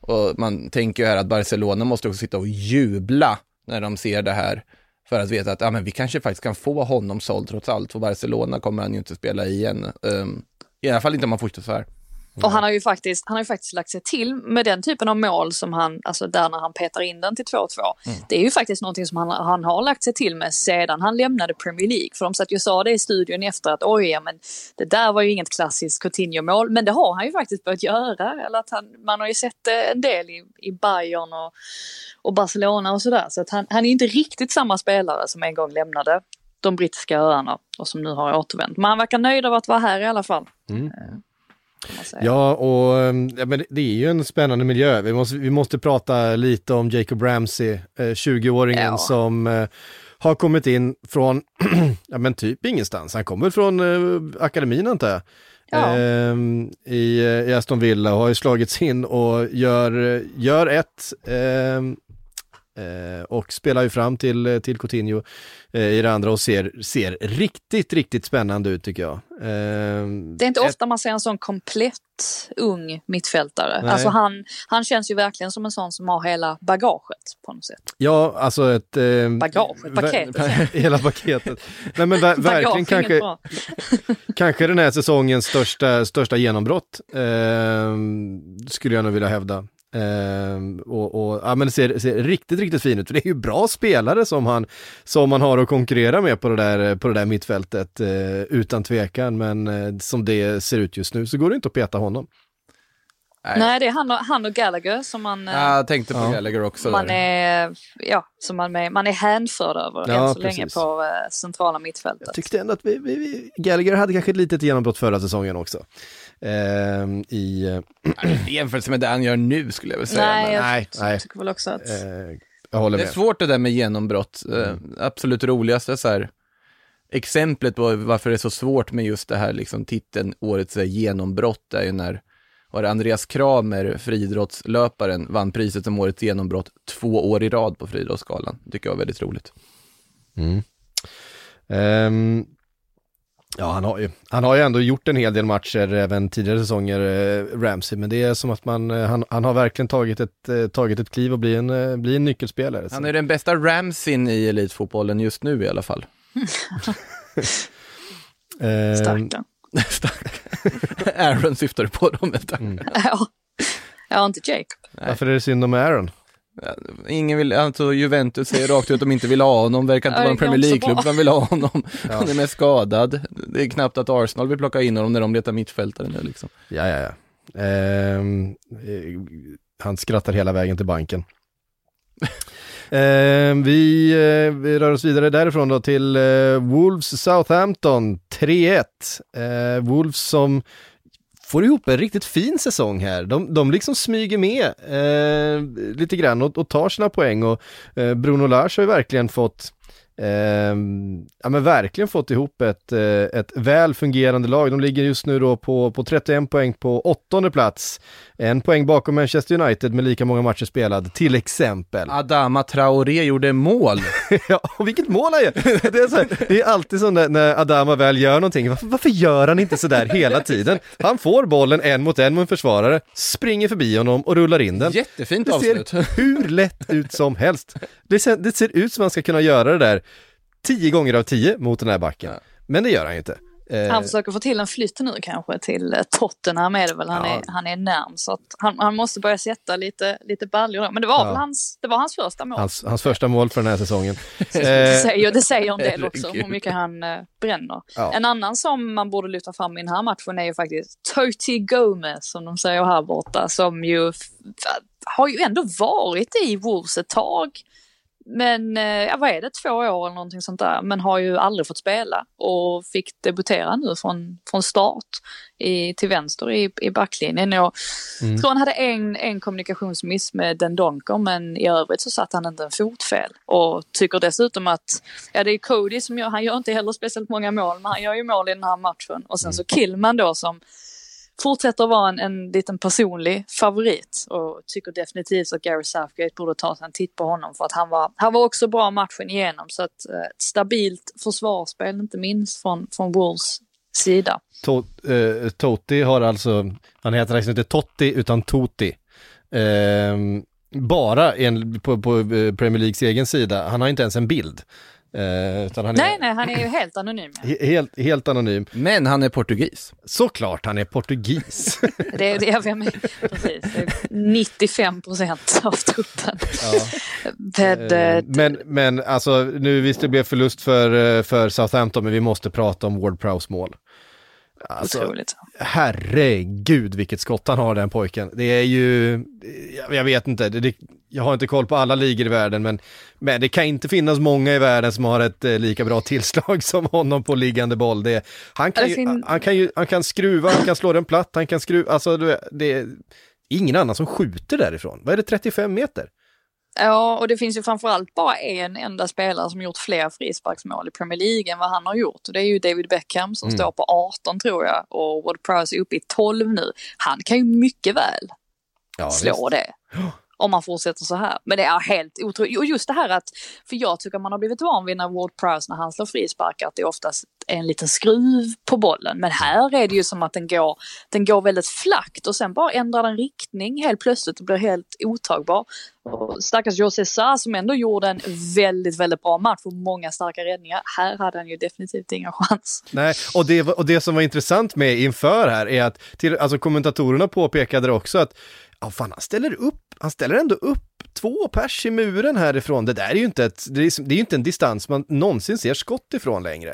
Och man tänker ju här att Barcelona måste också sitta och jubla när de ser det här. För att veta att ja, men vi kanske faktiskt kan få honom såld trots allt. För Barcelona kommer han ju inte spela igen. Um, I alla fall inte om man fortsätter så här. Och han har ju faktiskt, han har ju faktiskt lagt sig till med den typen av mål som han, alltså där när han petar in den till 2-2. Mm. Det är ju faktiskt någonting som han, han har lagt sig till med sedan han lämnade Premier League. För de satt ju och sa det i studion efter att oj, ja, men det där var ju inget klassiskt Coutinho-mål. Men det har han ju faktiskt börjat göra. Eller att han, man har ju sett det en del i, i Bayern och, och Barcelona och sådär. Så att han, han är inte riktigt samma spelare som en gång lämnade de brittiska öarna och som nu har återvänt. Men han verkar nöjd av att vara här i alla fall. Mm. Eh, Ja, och ja, men det är ju en spännande miljö. Vi måste, vi måste prata lite om Jacob Ramsey, eh, 20-åringen ja. som eh, har kommit in från, ja men typ ingenstans. Han kommer från eh, akademin antar jag. Ja. ehm, i, i Aston Villa och har ju slagits in och gör, gör ett ehm, eh, och spelar ju fram till, till Coutinho eh, i det andra och ser, ser riktigt, riktigt spännande ut tycker jag. Det är inte ofta man ser en sån komplett ung mittfältare. Nej. Alltså han, han känns ju verkligen som en sån som har hela bagaget på något sätt. Ja, alltså ett... ehm, Bagaget, paketet. Hela paketet. Nej men ver- verkligen kanske, kanske den här säsongens största, största genombrott, ehm, skulle jag nog vilja hävda. Ehm, och, och ja, men det ser, ser riktigt, riktigt fin ut. För det är ju bra spelare som han, som man har att konkurrera med på det där, på det där mittfältet, eh, utan tvekan. Men eh, som det ser ut just nu så går det inte att peta honom. Nej, det är han och, han och Gallagher som man, Jag tänkte på Ja. Gallagher också. man där. är, ja, som man är, man är hänförd över Ja, än så länge precis. på eh, centrala mittfältet. Jag tyckte ändå att vi, vi, vi, Gallagher hade kanske ett litet genombrott förra säsongen också. Ehm, I, eh, I jämförelse med det han gör nu skulle jag väl säga. Nej, men- jag nej, nej. tycker väl också att... eh, jag håller Det är med. svårt det där med genombrott. Eh, absolut roligaste så här, exemplet på varför det är så svårt med just det här liksom, titeln Årets här, genombrott är ju när var det Andreas Kramer, friidrottslöparen, vann priset som Årets genombrott två år i rad på friidrottsgalan. Det tycker jag var väldigt roligt. Mm. Ehm, ja, han har, ju, han har ju ändå gjort en hel del matcher även tidigare säsonger, eh, Ramsey, men det är som att man, eh, han, han har verkligen tagit ett, eh, tagit ett kliv och blir en, eh, blir en nyckelspelare. Han är den bästa Ramsin i elitfotbollen just nu i alla fall. Ehm, Stackarn. Aaron syftar du på dem. Vänta. ja. ja, inte Jacob. varför är det synd om Aaron? Ingen vill, alltså Juventus säger rakt ut att de inte vill ha honom, verkar inte Ja, vara en Premier League-klubb som vill ha honom. Han är mest skadad. Det är knappt att Arsenal vill plocka in honom när de letar mittfältare nu liksom. Ja, ja, ja. Ehm, eh, han skrattar hela vägen till banken. Ehm, vi, eh, vi rör oss vidare därifrån då till eh, Wolves Southampton 3-1. Eh, Wolves som får ihop en riktigt fin säsong här. De, de liksom smyger med eh, lite grann och, och tar sina poäng och eh, Bruno Lars har ju verkligen fått eh, ja men verkligen fått ihop ett, eh, ett väl fungerande lag. De ligger just nu då på, på 31 poäng på åttonde plats. En poäng bakom Manchester United med lika många matcher spelade, till exempel. Adama Traoré gjorde mål. Ja, och vilket mål han gör! Det är, så här, det är alltid så när, när Adama väl gör någonting, varför, varför gör han inte sådär hela tiden? Han får bollen en mot en mot en försvarare, springer förbi honom och rullar in den. Jättefint Det avslut. ser hur lätt ut som helst. Det ser, det ser ut som att han ska kunna göra det där tio gånger av tio mot den här backen. Ja. Men det gör han ju inte. Eh, Han försöker få till en flytt nu kanske till eh, Tottenham är det väl. Han, Ja. är, han är närm så han, han måste börja sätta lite, lite baljor. Men det var Ja. väl hans, det var hans första mål. hans, hans första mål för den här säsongen. Det Eh, säger, det säger en del också, hur mycket han eh, bränner. Ja. En annan som man borde lyfta fram i den här matchen är ju faktiskt Toti Gomez, som de säger här borta, som ju har ju ändå varit i Wolves ett tag. Men, eh, ja, vad är det, två år eller någonting sånt där, men har ju aldrig fått spela och fick debutera nu från, från start i, till vänster i, i backlinjen. Jag Mm. tror han hade en, en kommunikationsmiss med den Donker, men i övrigt så satt han inte en fot fel. Och tycker dessutom att, ja det är Cody som gör, han gör inte heller speciellt många mål, men han gör ju mål i den här matchen. Och sen så Killman då som fortsätter vara en, en liten personlig favorit och tycker definitivt att Gary Southgate borde ta sig en titt på honom för att han var, han var också bra matchen igenom så att eh, ett stabilt försvarsspel inte minst från, från Wolves sida. To- eh, Totti har alltså, han heter faktiskt inte Totti utan Toti. Eh, bara en, på, på eh, Premier Leagues egen sida, han har inte ens en bild. Eh, utan han är Nej, nej, han är ju helt anonym. ja. he- helt, helt anonym. Men han är portugis. Såklart han är portugis. Det är det jag menar. Precis. Det är 95 procent av truppen. Men, Eh, eh, men, men alltså nu visst det blev förlust för, eh, för Southampton men vi måste prata om Ward Prowse mål. Alltså, otroligt. herregud vilket skott han har den pojken. Det är ju, jag, vet inte, det, det, jag har inte koll på alla ligor i världen men, men det kan inte finnas många i världen som har ett eh, lika bra tillslag som honom på liggande boll. Det, han, kan Det ju, fin- han, kan ju, han kan skruva, han kan slå den platt, han kan skruva, alltså du vet, det är ingen annan som skjuter därifrån. Vad är det, 35 meter? Ja, och det finns ju framförallt bara en enda spelare som gjort fler frisparksmål i Premier League än vad han har gjort. Och det är ju David Beckham som Mm. står på 18 tror jag och Ward Prowse är uppe i 12 nu. Han kan ju mycket väl Ja, slå visst. det. Om man fortsätter så här. Men det är helt otroligt. Och just det här att, för jag tycker man har blivit van vid när Ward Prowse när han slår frisparkar att det oftast är en liten skruv på bollen. Men här är det ju som att den går, den går väldigt flackt och sen bara ändrar den riktning helt plötsligt och blir helt otagbar. Och stackars José Sa som ändå gjorde en väldigt, väldigt bra match och många starka räddningar. Här hade han ju definitivt ingen chans. Nej, och det, och det som var intressant med inför här är att till, alltså kommentatorerna påpekade det också att ja, fan, han ställer upp, han ställer ändå upp två pers i muren härifrån. Det där är ju inte, ett, det är, det är inte en distans man någonsin ser skott ifrån längre.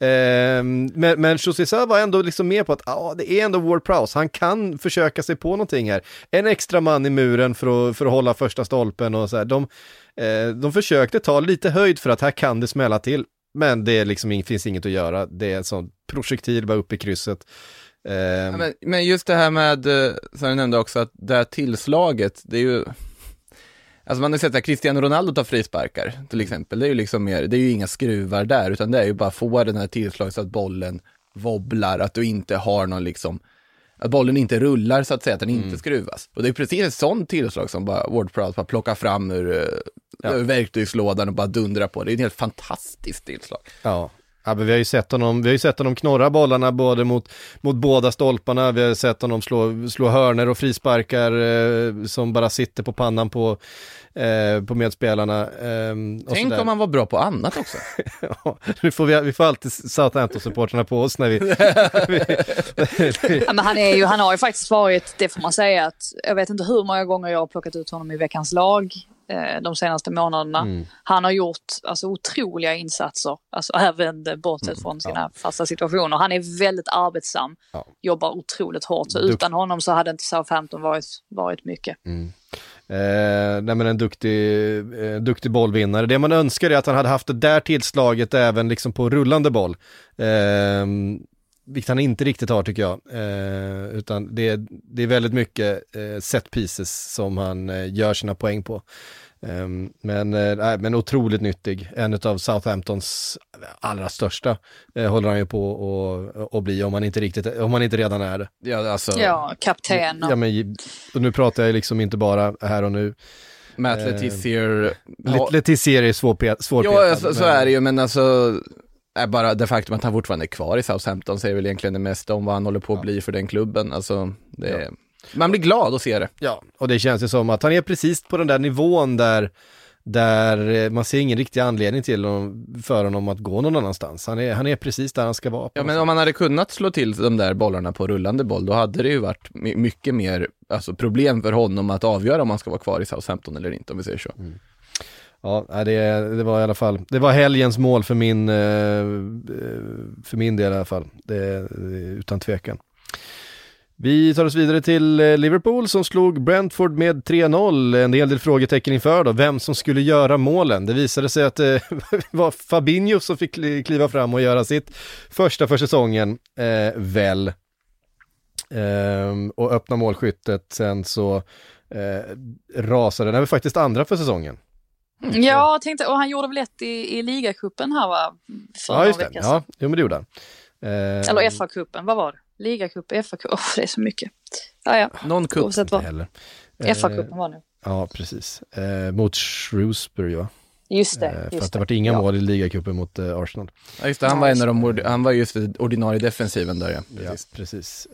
Eh, men, men José var ändå liksom med på att ja, det är ändå Ward Prowse, han kan försöka sig på någonting här. En extra man i muren för att, för att hålla första stolpen och så här. De, eh, de försökte ta lite höjd för att här kan det smälla till. Men det är liksom, finns inget att göra. Det är en sån projektil bara upp i krysset. Ehm, Ja, men, men just det här med, eh, som jag nämnde också, att det här tillslaget, det är ju, alltså man har sett att Cristiano Ronaldo tar frisparkar till exempel, det är ju liksom mer, det är ju inga skruvar där, utan det är ju bara få den här tillslaget så att bollen wobblar, att du inte har någon liksom, att bollen inte rullar så att säga, att den inte skruvas. Och det är precis ett sånt tillslag som bara Ward Prowse bara plockar fram ur, eh, ur verktygslådan och bara dundrar på. Det är ett helt fantastiskt tillslag. Ja. Ja, men vi har ju sett honom, vi har ju sett honom knorra bollarna både mot, mot båda stolparna, vi har sett honom slå, slå hörner och frisparkar eh, som bara sitter på pannan på, eh, på medspelarna. och Tänk sådär. om han var bra på annat också. Ja, nu får vi, vi får alltid Southampton-supportrarna på oss när vi... Ja, men han, är ju, han har ju faktiskt varit, det får man säga, att jag vet inte hur många gånger jag har plockat ut honom i veckans lag eh, de senaste månaderna. Mm. Han har gjort alltså, otroliga insatser, alltså, även bortsett från sina fasta situationer. Han är väldigt arbetsam, Mm, Ja. jobbar otroligt hårt. Så Dukt- utan honom så hade inte Southampton varit, varit mycket. Eh, nej men en duktig, eh, duktig bollvinnare. Det man önskar är att han hade haft det där tillslaget även liksom på rullande boll. Eh, vilket han inte riktigt har tycker jag. Eh, utan det, är- det är väldigt mycket eh, set pieces som han eh, gör sina poäng på. Eh, men, eh, nej, men otroligt nyttig. En av Southamptons allra största eh, håller han ju på att bli om han inte riktigt, om han inte redan är det. Ja, alltså, Ja, kapten. Och, Ja, men, och nu pratar jag liksom inte bara här och nu. Matt Eh, Letizier. Ja. Letizier är svårpet, svårpetad. Ja, så, så men- är det ju, men alltså, bara det faktum att han fortfarande är kvar i Southampton säger väl egentligen det mesta om vad han håller på att bli för den klubben. Alltså, det är, man blir glad att se det. Ja, och det känns ju som att han är precis på den där nivån där, där eh, man ser ingen riktig anledning till honom, för honom att gå någon annanstans. Han är, han är precis där han ska vara. Ja, men om man hade kunnat slå till de där bollarna på rullande boll, då hade det ju varit my- mycket mer alltså, problem för honom att avgöra om han ska vara kvar i Southampton eller inte, om vi säger så. Ja, det, det var i alla fall, det var helgens mål för min, eh, eh, för min del i alla fall. Det, utan tvekan. Vi tar oss vidare till eh, Liverpool som slog Brentford med 3-0. En hel del frågetecken inför då, vem som skulle göra målen. Det visade sig att det var Fabinho som fick kliva fram och göra sitt första för säsongen, eh, väl. Eh, och öppna målskyttet, sen så eh, rasade, det var faktiskt andra för säsongen ja, jag tänkte, och han gjorde väl ett i, i ligacupen här va? För Ja, just det. Ja, jo, men det gjorde han. Eh, Eller FA-cupen, vad var det? Ligacup, FA-cup, oh, det är så mycket. Ja, ja, Någon oavsett inte heller. Eh, FA-cupen var det. Ja, precis. Eh, mot Shrewsbury, va? Just det. Eh, för just att det varit inga Ja. mål i ligacupen mot eh, Arsenal. Ja, just det, han var en av de, han var just det ordinarie defensiven där ja. Ja, Precis. precis.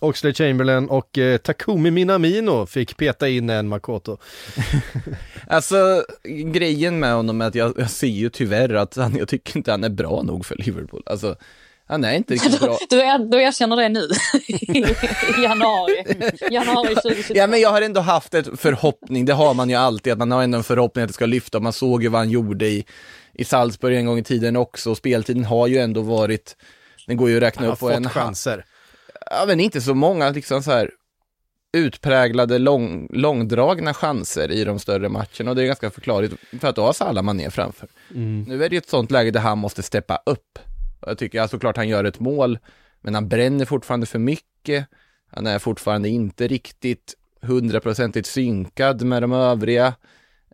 Oxlade Chamberlain och eh, Takumi Minamino fick peta in en Makoto. Alltså, grejen med honom är att jag, jag ser ju tyvärr att han, jag tycker inte han är bra nog för Liverpool. Alltså, han är inte riktigt bra. Du, är, du erkänner det nu? I januari. Januari 2022. Ja, men jag har ändå haft ett förhoppning, det har man ju alltid, att man har ändå en förhoppning att det ska lyfta. Man såg ju vad han gjorde i, i Salzburg en gång i tiden också, och speltiden har ju ändå varit, den går ju att räkna Han upp på fått en chanser. Ja, men inte så många liksom så här utpräglade lång, långdragna chanser i de större matcherna och det är ganska förklarligt för att då har Salah Mané framför. Nu är det ju ett sånt läge där han måste steppa upp. Jag tycker alltså klart han gör ett mål, men han bränner fortfarande för mycket. Han är fortfarande inte riktigt hundraprocentigt synkad med de övriga.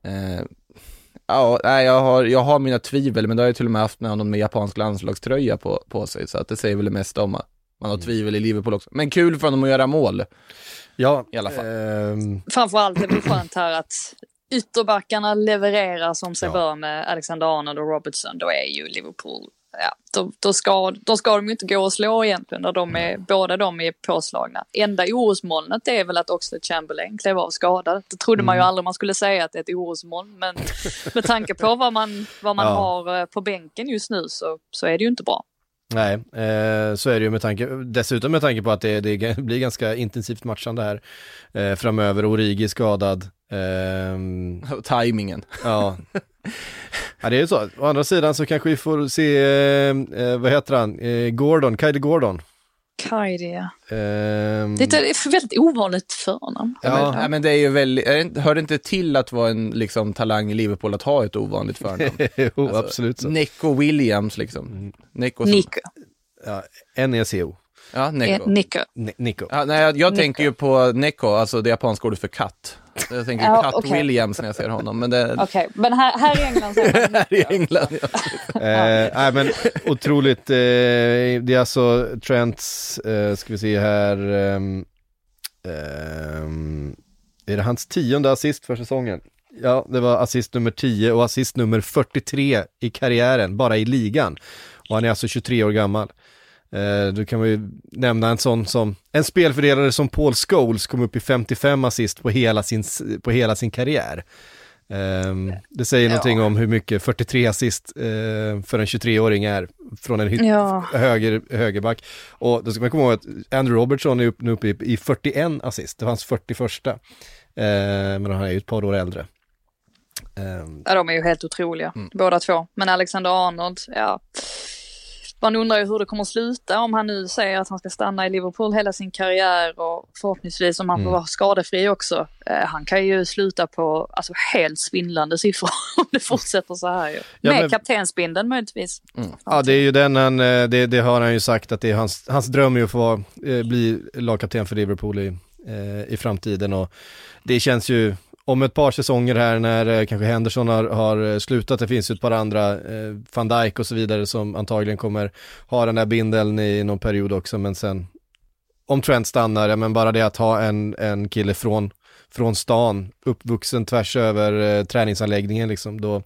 Eh, ja, jag, har, jag har mina tvivel, men det har jag till och med haft med honom med japansk landslagströja på, på sig, så att det säger väl det mesta om man har tvivel i Liverpool också. Men kul för honom att göra mål. Ja, I alla fall. ehm, Framförallt är det skönt här att ytterbackarna levererar som sig Ja. bör med Alexander Arnold och Robertson. Då är ju Liverpool, ja, då, då, ska, då ska de ju inte gå och slå egentligen när de är, båda de är påslagna. Enda orosmolnet är väl att Oxlade Chamberlain klev av skadad. Det trodde man ju aldrig man skulle säga att det är ett orosmoln, men med tanke på vad man, vad man Ja. har eh, på bänken just nu så, så är det ju inte bra. Nej, eh, så är det ju med tanke, dessutom med tanke på att det, det blir ganska intensivt matchande här eh, framöver. Origi skadad. ehm, Och Timingen. ja. ja, det är ju så. Å andra sidan så kanske vi får se, eh, eh, vad heter han, eh, Gordon, Kylie Gordon. Kaidi, ja. Ehm, Det är ett väldigt ovanligt förnamn. Ja, men, ja, men det är ju väldigt, hör det inte till att vara en liksom, talang i Liverpool att ha ett ovanligt förnamn? jo, Alltså, absolut så. Neco Williams liksom. Neco som, Nico. Ja, N-E-C-O, Ja, Eh, Neco. Nico. Ni- Nico. Ja, nej, jag, jag Nico. tänker ju på Neco, alltså det japanska ordet för katt. Jag tänker Ja, Katt okej. Williams när jag ser honom, men det Okej, men här, här i England säger man här i England. Ja. Eh, nej men otroligt, eh, det är alltså Trents, eh, ska vi se här, ehm, ehm, är det hans tionde assist för säsongen? Ja, det var assist nummer 10 och assist nummer 43 i karriären, bara i ligan. Och han är alltså 23 år gammal. Eh, då kan man ju nämna en sån som, en spelfördelare som Paul Scholes kom upp i 55 assist på hela sin, på hela sin karriär. Ehm, det säger någonting om hur mycket 43 assist eh, för en 23-åring är från en hit- Ja. höger, högerback. Och då ska man komma ihåg att Andrew Robertson är upp, nu uppe i, i 41 assist, det var hans 41. Eh, men han är ju ett par år äldre. Ehm, Ja, de är ju helt otroliga, Mm. båda två. Men Alexander Arnold, ja. Man undrar ju hur det kommer att sluta om han nu säger att han ska stanna i Liverpool hela sin karriär och förhoppningsvis om han får Mm. vara skadefri också. Eh, han kan ju sluta på alltså, helt svindlande siffror om det fortsätter så här ju. Ja, Med men- kaptensbindeln möjligtvis. Ja, det är ju den han, eh, det, det har han ju sagt att det är hans, hans dröm ju att få vara, eh, bli lagkapten för Liverpool i, eh, i framtiden och det känns ju om ett par säsonger här när eh, kanske Henderson har, har eh, slutat, det finns ju ett par andra, eh, van Dijk och så vidare som antagligen kommer ha den där bindeln i någon period också men sen om Trent stannar, ja men bara det att ha en, en kille från, från stan, uppvuxen tvärs över eh, träningsanläggningen liksom, då,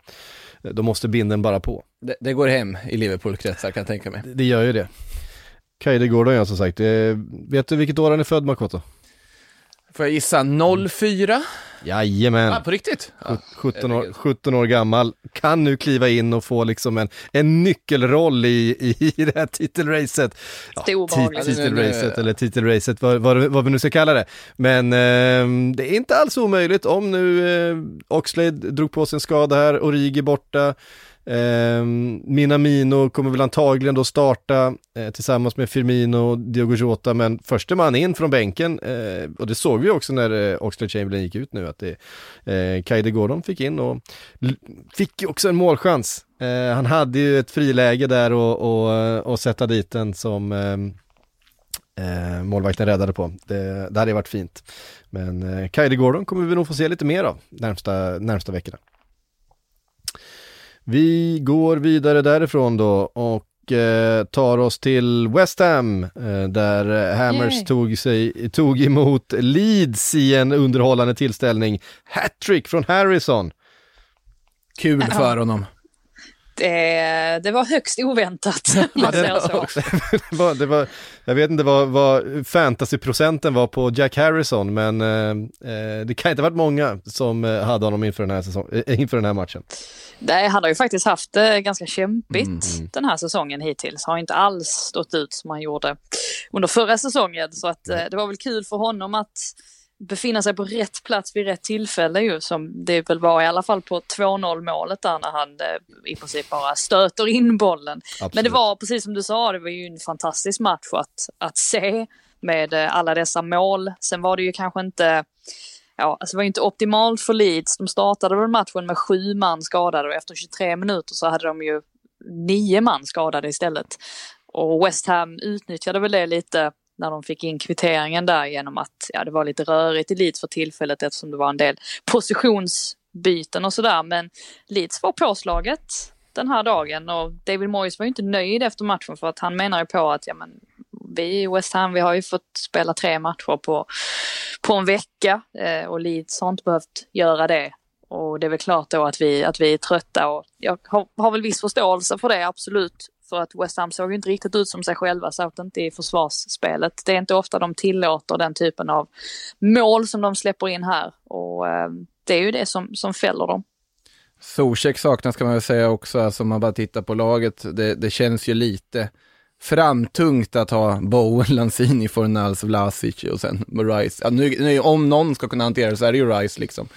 då måste binden bara på. Det, det går hem i Liverpool-kretsar kan jag tänka mig. Det- Det gör ju det. Kaide Gordon ja som sagt. Eh, vet du vilket år han är född Makoto? Får jag gissa 04? Jajamän. Ah, på riktigt? Ja. 17 år, 17 år gammal, kan nu kliva in och få liksom en, en nyckelroll i, i, det här titelracet. Ja, titelracet eller titelracet, vad, vad, vad vi nu ska kalla det. Men eh, det är inte alls omöjligt om nu eh, Oxlade drog på sig en skada här, Origi borta. Eh, Minamino kommer väl antagligen då starta eh, tillsammans med Firmino och Diogo Jota, men förste man in från bänken, eh, och det såg vi också när eh, Oxlade Chamberlain gick ut nu, att det, eh, Kaide Gordon fick in och fick ju också en målchans. Eh, han hade ju ett friläge där och, och, eh, och sätta dit den som eh, eh, målvakten räddade på. Det, det hade varit fint. Men eh, Kaide Gordon kommer vi nog få se lite mer av närmsta, närmsta veckorna. Vi går vidare därifrån då och eh, tar oss till West Ham eh, där Hammers Yay. tog, sig, tog emot Leeds i en underhållande tillställning. Hattrick från Harrison. Kul för honom. Det, det var högst oväntat, om man säger så. det var, det var, jag vet inte vad, vad fantasyprocenten var på Jack Harrison, men eh, eh, det kan inte ha varit många som eh, hade honom inför den här, säsong, eh, inför den här matchen. Nej, han har ju faktiskt haft det ganska kämpigt Mm. den här säsongen hittills. Har inte alls stått ut som han gjorde under förra säsongen. Så att, eh, det var väl kul för honom att befinna sig på rätt plats vid rätt tillfälle ju. Som det väl var i alla fall på 2-0 målet där när han eh, i princip bara stöter in bollen. Absolut. Men det var precis som du sa, det var ju en fantastisk match att, att se med eh, alla dessa mål. Sen var det ju kanske inte Ja, alltså det var inte optimalt för Leeds. De startade väl matchen med sju man skadade och efter 23 minuter så hade de ju nio man skadade istället. Och West Ham utnyttjade väl det lite när de fick in kvitteringen där genom att ja, det var lite rörigt i Leeds för tillfället eftersom det var en del positionsbyten och sådär. Men Leeds var påslaget den här dagen och David Moyes var ju inte nöjd efter matchen för att han menar ju på att ja, men, vi i West Ham vi har ju fått spela tre matcher på, på en vecka eh, och Leeds har inte behövt göra det. Och det är väl klart då att vi, att vi är trötta och jag har, har väl viss förståelse för det, absolut. För att West Ham såg inte riktigt ut som sig själva, särskilt inte i försvarsspelet. Det är inte ofta de tillåter den typen av mål som de släpper in här. Och eh, det är ju det som, som fäller dem. Zuzek saknas kan man väl säga också, alltså om man bara tittar på laget. Det, det känns ju lite framtungt att ha Bowen, Lanzini, Fornals, Vlasic och sen Rice. Ja, nu, nu, om någon ska kunna hantera det så är det ju Rice liksom.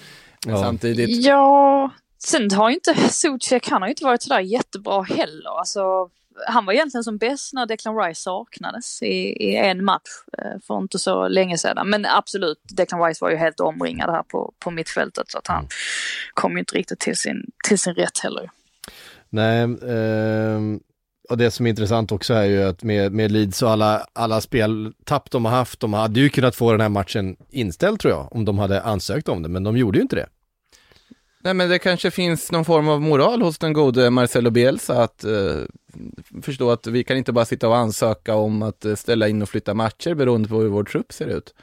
Men Ja. samtidigt, Ja, sen har ju inte Zuzek, han har ju inte varit sådär jättebra heller. Alltså, han var egentligen som bäst när Declan Rice saknades i, i en match eh, för inte så länge sedan. Men absolut, Declan Rice var ju helt omringad här på, på mittfältet så att han kom ju inte riktigt till sin, till sin rätt heller. Nej, ehm, och det som är intressant också är ju att med, med Leeds och alla, alla speltapp de har haft, de hade ju kunnat få den här matchen inställd tror jag, om de hade ansökt om det, men de gjorde ju inte det. Nej men det kanske finns någon form av moral hos den gode Marcelo Bielsa att eh, förstå att vi kan inte bara sitta och ansöka om att eh, ställa in och flytta matcher beroende på hur vår trupp ser ut.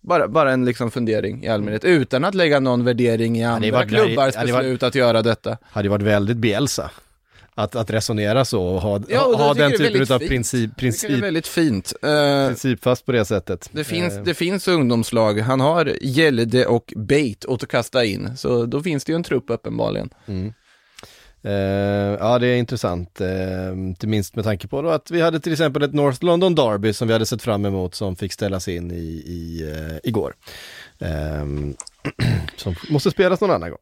Bara, bara en liksom fundering i allmänhet, utan att lägga någon värdering i andra klubbars beslut att göra detta. Hade varit väldigt Bielsa. Att, att resonera så och ha, Ja, och ha, den typen av fint. princip, Det är princip, väldigt fint. Eh, principfast på det sättet. Det finns, Eh, det finns ungdomslag, han har Gällde och Bait åt att kasta in, så då finns det ju en trupp uppenbarligen. Eh, ja, det är intressant, eh, inte minst med tanke på då att vi hade till exempel ett North London Derby som vi hade sett fram emot som fick ställas in i, i, eh, igår. Som måste spelas någon annan gång.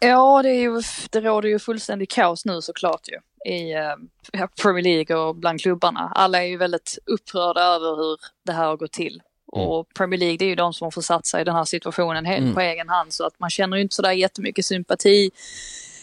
Ja, det, är ju, det råder ju fullständig kaos nu såklart ju i eh, Premier League och bland klubbarna. Alla är ju väldigt upprörda över hur det här har gått till. Och Premier League det är ju de som har försatt sig i den här situationen helt Mm. på egen hand så att man känner ju inte sådär jättemycket sympati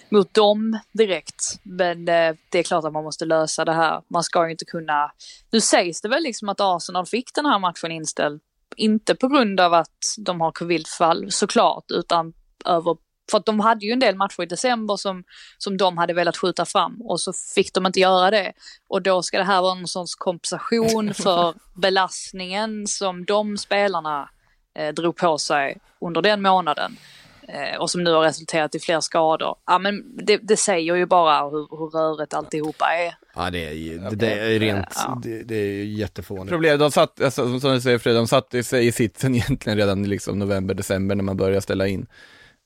mot dem direkt. Men eh, det är klart att man måste lösa det här. Man ska ju inte kunna... Nu sägs det väl liksom att Arsenal fick den här matchen inställd. Inte på grund av att de har covidfall såklart, utan över för att de hade ju en del matcher i december som, som de hade velat skjuta fram och så fick de inte göra det. Och då ska det här vara någon sorts kompensation för belastningen som de spelarna eh, drog på sig under den månaden. Eh, och som nu har resulterat i fler skador. Ja men det, det säger ju bara hur, hur rörigt alltihopa är. Ja, det är, ju- det, det är rent, Ja. det, det är ju jättefånigt. Problemet, de satt, alltså, som du säger Fred, de satte sig i sitsen egentligen redan i liksom november, december när man började ställa in,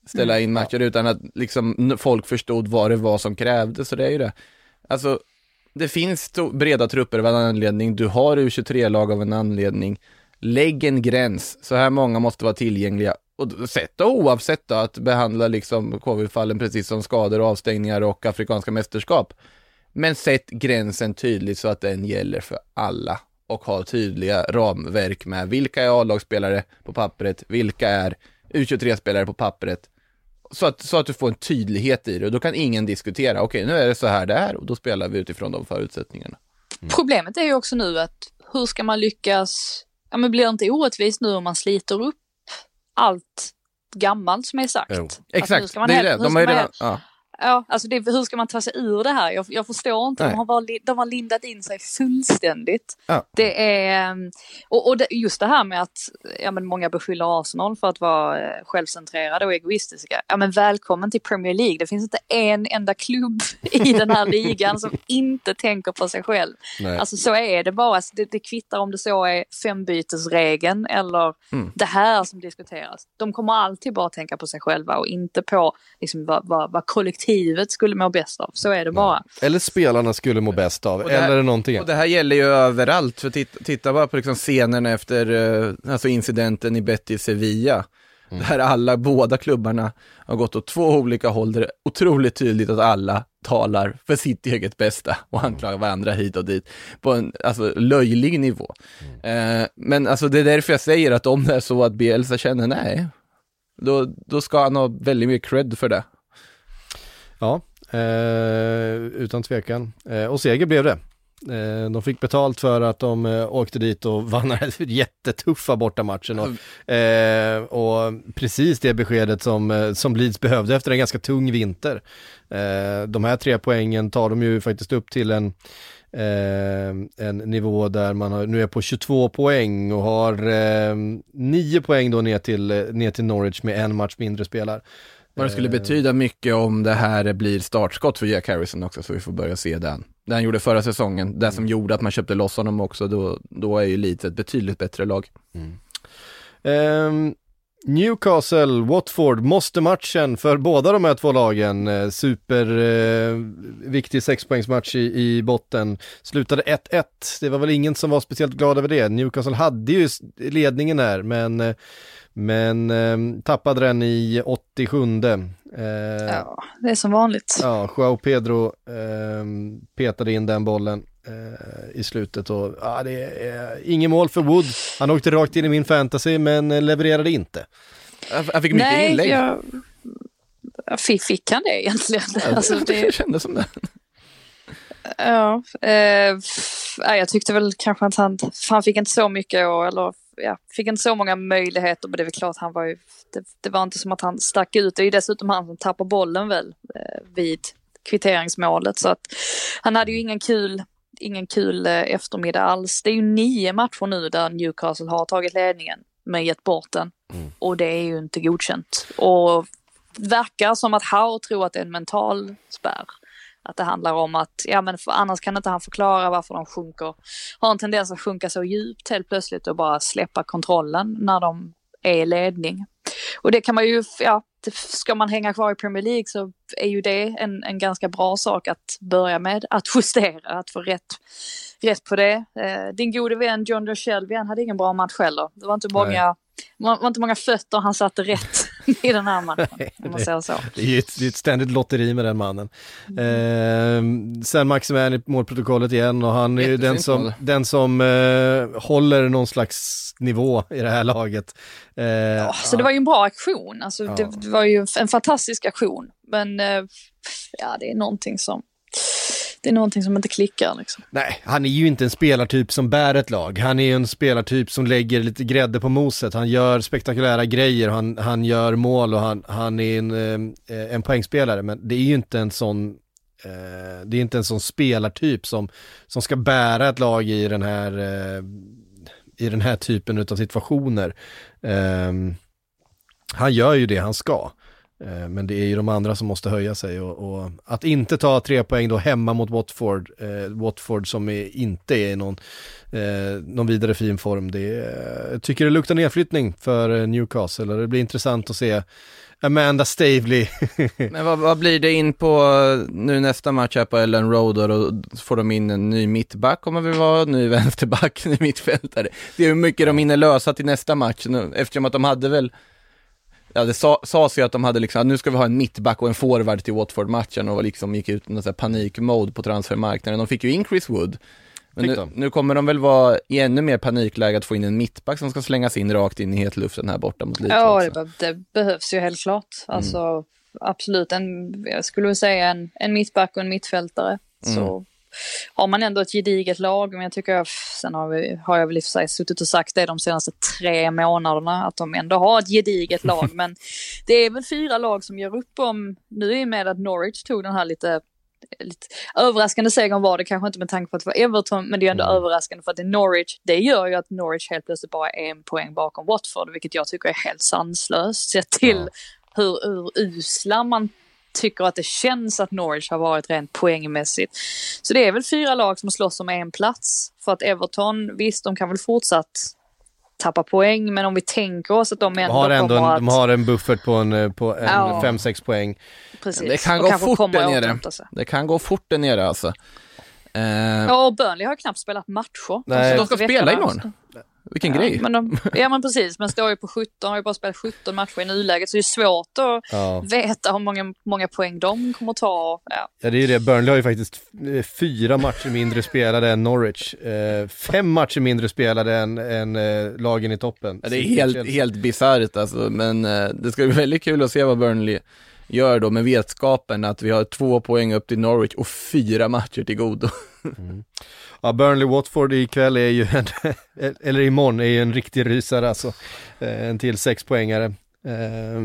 ställa in matcher utan att liksom folk förstod vad det var som krävdes, så det är ju det. Alltså, det finns breda trupper av en anledning, du har U23-lag av en anledning, lägg en gräns, så här många måste vara tillgängliga. Och sätt då oavsett då, att behandla liksom covid-fallen precis som skador, och avstängningar och afrikanska mästerskap. Men sätt gränsen tydligt så att den gäller för alla. Och ha tydliga ramverk med vilka är A-lagsspelare på pappret, vilka är U23-spelare på pappret. Så att, så att du får en tydlighet i det och då kan ingen diskutera, okej nu är det så här det är och då spelar vi utifrån de förutsättningarna. Problemet är ju också nu att hur ska man lyckas, ja men blir det inte orättvist nu om man sliter upp allt gammalt som är sagt? Jo. Nu Exakt, ska man det är det. De har ju redan, ja. Ja, alltså det, hur ska man ta sig ur det här? Jag, jag förstår inte. Nej. De har, bara, de har lindat in sig fullständigt. Ja. Det är, ehm, och, och det, just det här med att ja, men många beskyller Arsenal för att vara eh, självcentrerade och egoistiska. Ja, men välkommen till Premier League. Det finns inte en enda klubb i den här ligan som inte tänker på sig själv. Nej. Alltså så är det bara. Så Det, det kvittar om det så är fembytesregeln eller Mm. det här som diskuteras. De kommer alltid bara tänka på sig själva och inte på liksom, vad, vad, vad kollektivet skulle må bäst av. Så är det bara. Eller spelarna skulle må bäst av, Och det här- eller någonting Och det här gäller ju överallt, för titta, titta bara på liksom scenen efter eh, alltså incidenten i Betis Sevilla. Där alla, båda klubbarna har gått åt två olika håll, där det är otroligt tydligt att alla talar för sitt eget bästa och anklagar varandra hit och dit på en alltså, löjlig nivå. Eh, men alltså det är därför jag säger att om det är så att Bielsa känner nej, då, då ska han ha väldigt mycket cred för det. Ja, eh, utan tvekan. Eh, och seger blev det. Eh, de fick betalt för att de eh, åkte dit och vann den här jättetuffa bortamatchen. Och, eh, och precis det beskedet som, eh, som Leeds behövde efter en ganska tung vinter. Eh, de här tre poängen tar de ju faktiskt upp till en eh, en nivå där man har, nu är på 22 poäng och har eh, 9 poäng då ner till, eh, ner till Norwich med en match mindre spelar. Och det skulle betyda mycket om det här blir startskott för Jack Harrison också, så vi får börja se den. Det han gjorde förra säsongen, det som gjorde att man köpte loss honom också, då, då är ju Leeds ett betydligt bättre lag. Um, Newcastle, Watford, måste matchen för båda de här två lagen. Eh, super eh, viktig sexpoängsmatch i, i botten. Slutade 1-1. Det var väl ingen som var speciellt glad över det. Newcastle hade ju ledningen där, men eh, men eh, tappade den i 87. Eh, ja, det är som vanligt. Ja, Joao Pedro eh, petade in den bollen eh, i slutet och ja, det är inget mål för Wood. Han åkte rakt in i min fantasy men levererade inte. Han fick mycket Nej, inlägg. Jag... Fick, fick han det egentligen? Alltså, det kändes som det. Ja, eh, jag tyckte väl kanske att han, han fick inte så mycket, och, eller ja, fick inte så många möjligheter, men det är väl klart han var ju, det, det var inte som att han stack ut. Det är ju dessutom han som tappar bollen väl eh, vid kvitteringsmålet, så att han hade ju ingen kul, ingen kul eh, eftermiddag alls. Det är ju nio matcher nu där Newcastle har tagit ledningen, men gett bort den. Mm. Och det är ju inte godkänt. Och verkar som att Howe tror att det är en mental spärr. Att det handlar om att, ja men för, annars kan inte han förklara varför de sjunker, har en tendens att sjunka så djupt helt plötsligt och bara släppa kontrollen när de är i ledning. Och det kan man ju, ja, ska man hänga kvar i Premier League så är ju det en, en ganska bra sak att börja med, att justera, att få rätt, rätt på det. Eh, din gode vän John Shelby, han hade ingen bra match heller. Det var inte många, var inte många fötter han satte rätt i den här matchen, om man säger så. Det är ju ett, det är ett ständigt lotteri med den mannen. Mm. Eh, sen Maximan i målprotokollet igen och han är ju den som, den som eh, håller någon slags nivå i det här laget. Eh, ja, så det var ju en bra aktion, alltså, ja. det, det, var ju en fantastisk aktion. Men eh, ja, det är någonting som det är någonting som inte klickar liksom. Nej, han är ju inte en spelartyp som bär ett lag. Han är ju en spelartyp som lägger lite grädde på moset. Han gör spektakulära grejer, han, han gör mål och han, han är en, eh, en poängspelare. Men det är ju inte en sån eh, det är inte en sån spelartyp som, som ska bära ett lag i den här, eh, i den här typen av situationer. Ehm, han gör ju det han ska. Eh, men det är ju de andra som måste höja sig och, och, att inte ta tre poäng då hemma mot Watford, eh, Watford som är, inte är i någon, eh, någon vidare fin form, det är, jag tycker det luktar nedflyttning för eh, Newcastle och det blir intressant att se Amanda Stavely. Men vad, vad, blir det in på nu nästa match här på Ellen Road då, då får de in en ny mittback kommer vi vara, ny vänsterback, ny mittfältare. Det är hur mycket de hinner lösa till nästa match nu, eftersom att de hade väl ja, det sa, sades ju att de hade liksom, nu ska vi ha en mittback och en forward till Watford-matchen och liksom gick ut i någon panikmode på transfermarknaden. De fick ju in Chris Wood. Men nu, nu, kommer de väl vara i ännu mer panikläge att få in en mittback som ska slängas in rakt in i hetluften här borta mot Leeds. Ja, det, det, behövs ju helt klart. Alltså mm. absolut, en, jag skulle säga en, en mittback och en mittfältare. Mm. Så har man ändå ett gediget lag, men jag tycker, jag, sen har, vi, har jag väl i och för sig suttit och sagt det de senaste tre månaderna, att de ändå har ett gediget lag, men det är väl fyra lag som gör upp om, nu är med att Norwich tog den här lite lite överraskande segern var det kanske inte med tanke på att det var Everton, men det är ändå mm. överraskande för att det är Norwich. Det gör ju att Norwich helt plötsligt bara är en poäng bakom Watford, vilket jag tycker är helt sanslöst sett till ja. hur, hur usla man tycker att det känns att Norwich har varit rent poängmässigt. Så det är väl fyra lag som slåss om en plats. För att Everton, visst de kan väl fortsatt tappa poäng, men om vi tänker oss att de ändå, de har ändå kommer en, att... De har en buffert på en 5-6 ja. poäng. Precis. Det kan gå fort där nere. Det kan gå fort där nere alltså. Uh... Ja, och Burnley har knappt spelat matcher. Nej. Så de ska spela imorgon? Vilken ja, grej. Men de, ja men precis, men står ju på 17, har ju bara spelat 17 matcher i nuläget så det är svårt att ja. veta hur många, många poäng de kommer att ta. Ja. ja det är ju det, Burnley har ju faktiskt eh, fyra matcher mindre spelade än Norwich. Eh, fem matcher mindre spelade än, än eh, lagen i toppen. Ja, det är helt, helt bisarrt alltså, men eh, det ska bli väldigt kul att se vad Burnley gör då med vetskapen att vi har två poäng upp till Norwich och fyra matcher till godo. Mm. Ja, Burnley-Watford ikväll är ju en, eller imorgon är ju en riktig rysare alltså. Eh, en till sexpoängare. Eh,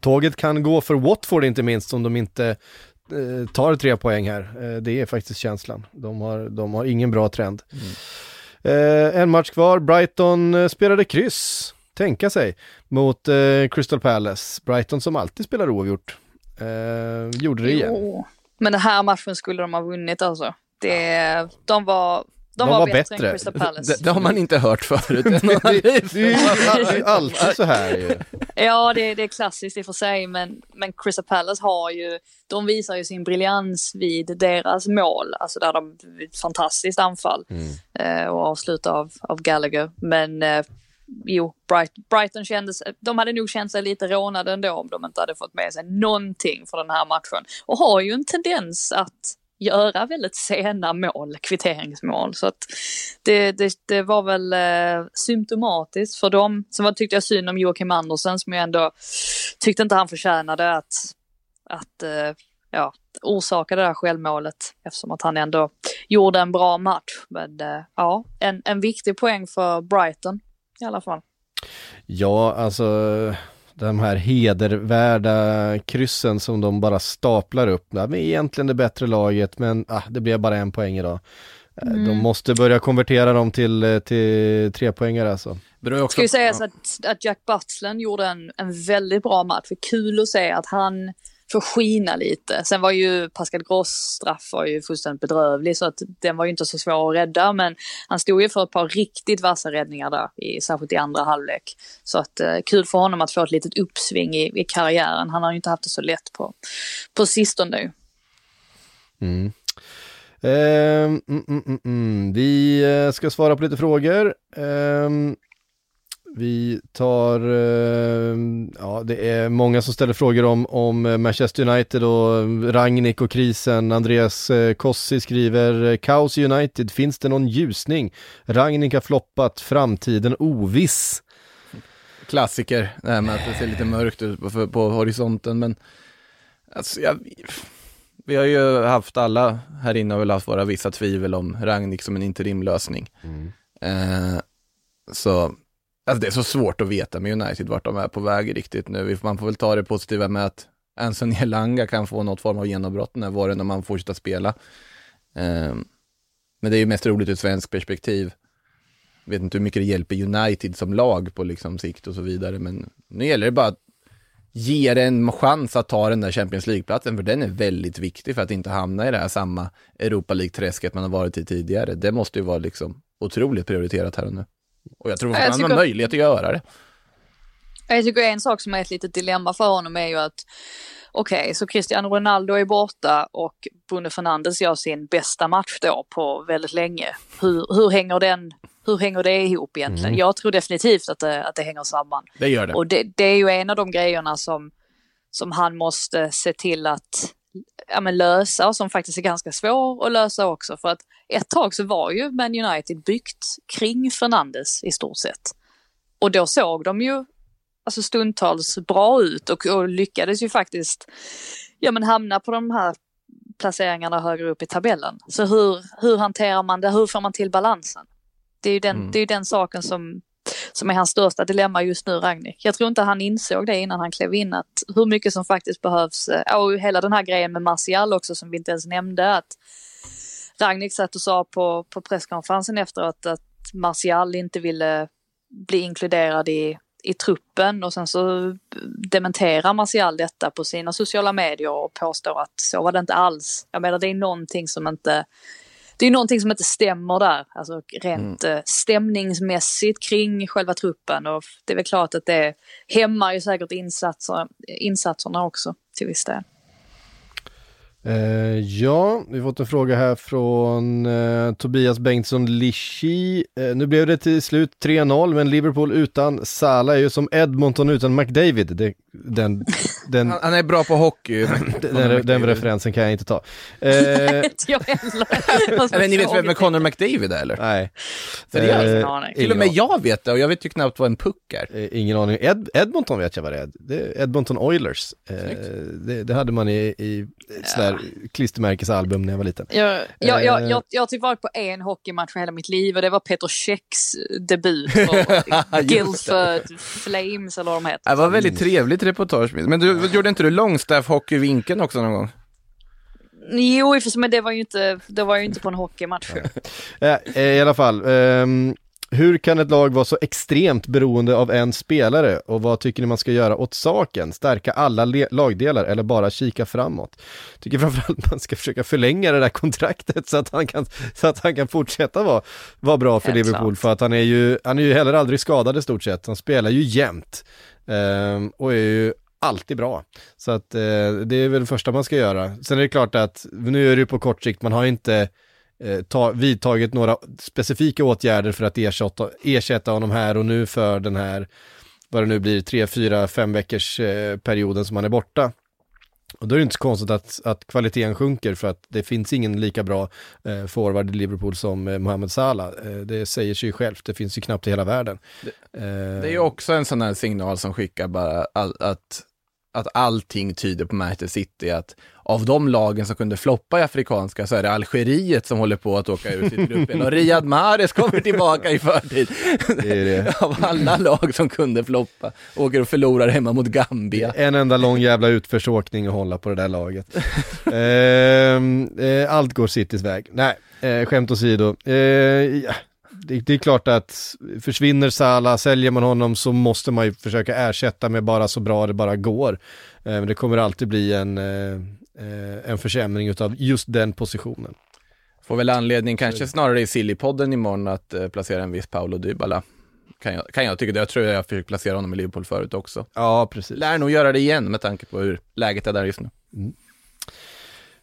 tåget kan gå för Watford inte minst om de inte eh, tar tre poäng här. Eh, det är faktiskt känslan. De har, de har ingen bra trend. Mm. En match kvar, Brighton spelade kryss, tänka sig, mot Crystal Palace. Brighton som alltid spelar oavgjort. Gjorde det igen. Jo. Men den här matchen skulle de ha vunnit alltså. Det, de var de, de var, var, bättre, bättre. än Crystal Palace. Det, det, har man inte hört förut. det, det, är alltid så här ju. Ja, det, det är klassiskt i och för sig, men, men Crystal Palace har ju, de visar ju sin briljans vid deras mål, alltså där de, ett fantastiskt anfall mm. eh, och avslut av, av Gallagher. Men eh, jo, Bright, Brighton kändes, de hade nog känt sig lite rånade ändå om de inte hade fått med sig någonting för den här matchen. Och har ju en tendens att göra väldigt sena mål, kvitteringsmål. Så att det, det, det var väl eh, symptomatiskt för dem. Sen tyckte jag synd om Joakim Andersen som jag ändå tyckte inte han förtjänade att, att eh, ja, orsaka det där självmålet eftersom att han ändå gjorde en bra match. Men eh, ja, en, en viktig poäng för Brighton i alla fall. Ja, alltså de här hedervärda kryssen som de bara staplar upp. Ja, är egentligen det bättre laget men ah, det blev bara en poäng idag. Eh, mm. De måste börja konvertera dem till, eh, till tre poängare alltså. Det ska ju sägas ja. att, att Jack Butland gjorde en, en väldigt bra match. För kul att se att han får skina lite. Sen var ju Pascal Gross straff var ju fullständigt bedrövlig så att den var ju inte så svår att rädda men han stod ju för ett par riktigt vassa räddningar där, i, särskilt i andra halvlek. Så att eh, kul för honom att få ett litet uppsving i, i karriären. Han har ju inte haft det så lätt på, på sistone. Mm. Eh, mm, mm, mm. Vi eh, ska svara på lite frågor. Eh, vi tar, eh, ja det är många som ställer frågor om, om Manchester United och Ragnik och krisen. Andreas eh, Kossi skriver, eh, kaos United, finns det någon ljusning? Ragnik har floppat, framtiden oviss. Klassiker, det här med att det ser lite mörkt ut på, på horisonten, men alltså jag, vi har ju haft alla här inne har väl haft våra vissa tvivel om Ragnik som en interimlösning. Mm. Eh, så Alltså det är så svårt att veta med United vart de är på väg riktigt nu. Man får väl ta det positiva med att Anson Elanga kan få något form av genombrott den här våren om han fortsätter spela. Um, men det är ju mest roligt ur ett svenskt perspektiv. Jag vet inte hur mycket det hjälper United som lag på liksom sikt och så vidare, men nu gäller det bara att ge det en chans att ta den där Champions League-platsen, för den är väldigt viktig för att inte hamna i det här samma Europa League-träsket man har varit i tidigare. Det måste ju vara liksom otroligt prioriterat här och nu. Och jag tror att han har möjlighet att göra det. Jag tycker en sak som är ett litet dilemma för honom är ju att okej, okay, så Cristiano Ronaldo är borta och Bruno Fernandes gör sin bästa match då på väldigt länge. Hur, hur, hänger, den, hur hänger det ihop egentligen? Mm. Jag tror definitivt att det, att det hänger samman. Det gör det. Och det, det är ju en av de grejerna som, som han måste se till att ja, lösa och som faktiskt är ganska svår att lösa också. För att ett tag så var ju Man United byggt kring Fernandes i stort sett. Och då såg de ju alltså stundtals bra ut och, och lyckades ju faktiskt ja, men hamna på de här placeringarna högre upp i tabellen. Så hur, hur hanterar man det? Hur får man till balansen? Det är ju den, mm. det är den saken som, som är hans största dilemma just nu, Ragnik. Jag tror inte han insåg det innan han klev in, att hur mycket som faktiskt behövs, eh, och hela den här grejen med Martial också som vi inte ens nämnde, att Ragnik satt och sa på, på presskonferensen efteråt att Martial inte ville bli inkluderad i, i truppen och sen så dementerar Martial detta på sina sociala medier och påstår att så var det inte alls. Jag menar det är någonting som inte det är någonting som inte stämmer där, alltså rent mm. Eh, stämningsmässigt kring själva truppen och det är väl klart att det hämmar ju säkert insatser, insatserna också till viss del. Eh, ja, vi har fått en fråga här från eh, Tobias Bengtsson Lishi. Eh, nu blev det till slut 3-0, men Liverpool utan Salah är ju som Edmonton utan McDavid. Det den, den, Han, han är bra på hockey. den, den referensen kan jag inte ta. Eh, Inte jag heller. Eller ni vet vem. Connor McDavid är eller? nej. Jag har ingen Eh, aning. Till och med jag vet det och jag vet ju knappt vad en puck är. Eh, Ingen aning. Ed, Edmonton vet jag vad det är. Det är Edmonton Oilers. Eh, det, det hade man i, i sådär klistermärkesalbum när jag var liten. Jag, jag, jag, Eh. jag, jag har typ varit på en hockeymatch hela mitt liv och det var Peter Käcks debut för Guildford Flames eller vad de heter. Det var väldigt trevligt reportage. Men du, gjorde inte du longstaff hockeyvinkeln också någon gång? Jo, men det var ju inte, det var ju inte på en hockeymatch. Eh, eh, I alla fall, ehm, hur kan ett lag vara så extremt beroende av en spelare och vad tycker ni man ska göra åt saken? Stärka alla lagdelar eller bara kika framåt? Tycker framförallt man ska försöka förlänga det där kontraktet så att han kan, så att han kan fortsätta vara, vara bra för Helt Liverpool klart. för att han är ju, han är ju heller aldrig skadad i stort sett. Han spelar ju jämt eh, och är ju alltid bra. Så att eh, det är väl det första man ska göra. Sen är det klart att nu är det ju på kort sikt, man har inte eh, ta, vidtagit några specifika åtgärder för att ersätta, ersätta honom här och nu för den här, vad det nu blir, tre, fyra, fem veckors eh, perioden som han är borta. Och då är det inte så konstigt att, att kvaliteten sjunker för att det finns ingen lika bra eh, forward i Liverpool som eh, Mohamed Salah. Eh, det säger sig ju självt, det finns ju knappt i hela världen. Eh, Det är ju också en sån här signal som skickar bara all, att, att allting tyder på Manchester City, att av de lagen som kunde floppa i Afrikanska så är det Algeriet som håller på att åka ut i gruppen och Riyad Mahrez kommer tillbaka i förtid. det det. Av alla lag som kunde floppa, åker och förlorar hemma mot Gambia. En enda lång jävla utförsåkning att hålla på det där laget. Ehm, eh, allt går Citys väg. Nej, eh, skämt åsido. Eh, det, det är klart att försvinner Salah, säljer man honom så måste man ju försöka ersätta med bara så bra det bara går. Eh, men det kommer alltid bli en, eh, en försämring utav just den positionen. Får väl anledning kanske snarare i Sillypodden imorgon att eh, placera en viss Paolo Dybala. Kan jag, kan jag tycka det. Jag tror jag försökt placera honom i Liverpool förut också. Ja, precis. Lär nog göra det igen med tanke på hur läget är där just nu.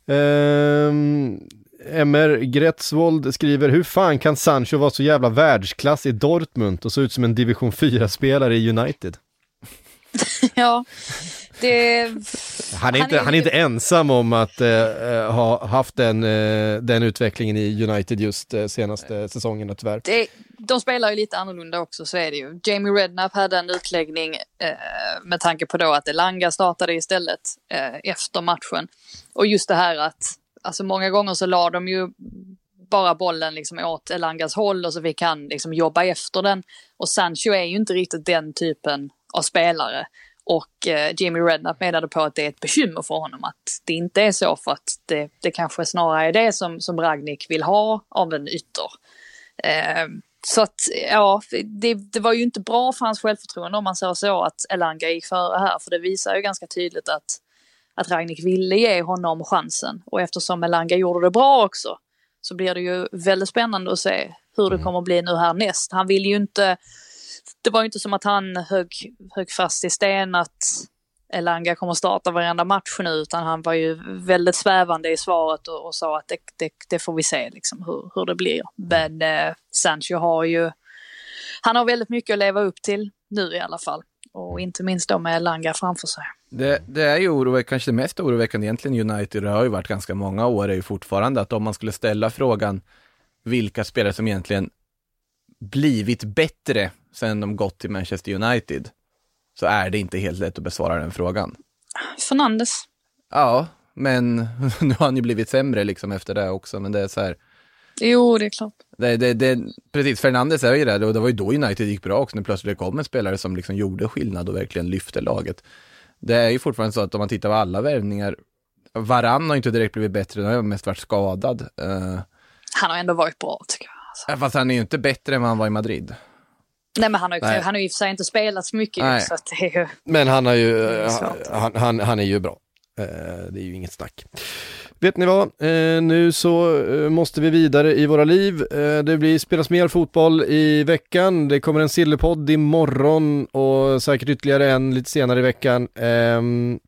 Ehm, MR Gretzwold skriver, hur fan kan Sancho vara så jävla världsklass i Dortmund och se ut som en division 4-spelare i United? Ja, det... Han är, inte, han är inte ensam om att eh, ha haft den, eh, den utvecklingen i United just eh, senaste säsongerna tyvärr. Det, de spelar ju lite annorlunda också, så är det ju. Jamie Redknapp hade en utläggning eh, med tanke på då att Elanga startade istället eh, efter matchen. Och just det här att, alltså många gånger så la de ju bara bollen liksom åt Elangas håll och så fick han liksom jobba efter den. Och Sancho är ju inte riktigt den typen av spelare. Och eh, Jamie Redknapp menade på att det är ett bekymmer för honom att det inte är så för att det, det kanske snarare är det som, som Ragnik vill ha av en ytter. Eh, så att ja, det, det var ju inte bra för hans självförtroende om man säger så att Elanga gick före här. För det visar ju ganska tydligt att, att Ragnik ville ge honom chansen. Och eftersom Elanga gjorde det bra också så blir det ju väldigt spännande att se hur det kommer att bli nu härnäst. Han vill ju inte, det var ju inte som att han högg, högg fast i sten att Elanga kommer starta varenda match nu utan han var ju väldigt svävande i svaret och, och sa att det, det, det får vi se liksom hur, hur det blir. Men eh, Sancho har ju, han har väldigt mycket att leva upp till nu i alla fall. Och inte minst då med Elanga framför sig. Det, det är ju oroväckande, kanske det mest oroväckande egentligen United, det har ju varit ganska många år, är ju fortfarande att om man skulle ställa frågan vilka spelare som egentligen blivit bättre sen de gått till Manchester United, så är det inte helt lätt att besvara den frågan. Fernandes. Ja, men nu har han ju blivit sämre liksom efter det också, men det är så här, Jo, det är klart. det, det, det, precis, Fernandes är ju det, och det var ju då United gick bra också, när plötsligt kom en spelare som liksom gjorde skillnad och verkligen lyfte laget. Det är ju fortfarande så att om man tittar på alla värvningar, Varann har inte direkt blivit bättre, han har mest varit skadad. Uh, Han har ändå varit bra tycker jag. Alltså. fast han är ju inte bättre än vad han var i Madrid. Nej men han har ju, Nej. han har ju för sig inte spelat så mycket Nej. så att det är ju... Men han, har ju, eh, han, han, han är ju bra. Eh, Det är ju inget snack. Vet ni vad? Eh, Nu så eh, måste vi vidare i våra liv. Eh, Det blir spelas mer fotboll i veckan. Det kommer en sillerpodd imorgon och säkert ytterligare en lite senare i veckan. Ehm,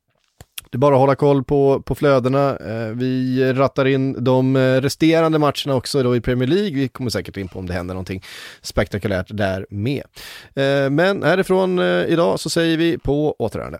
det är bara att hålla koll på, på flödena. Eh, Vi rattar in de eh, resterande matcherna också då i Premier League. Vi kommer säkert in på om det händer någonting spektakulärt där med. Eh, Men härifrån eh, idag så säger vi på återhörande.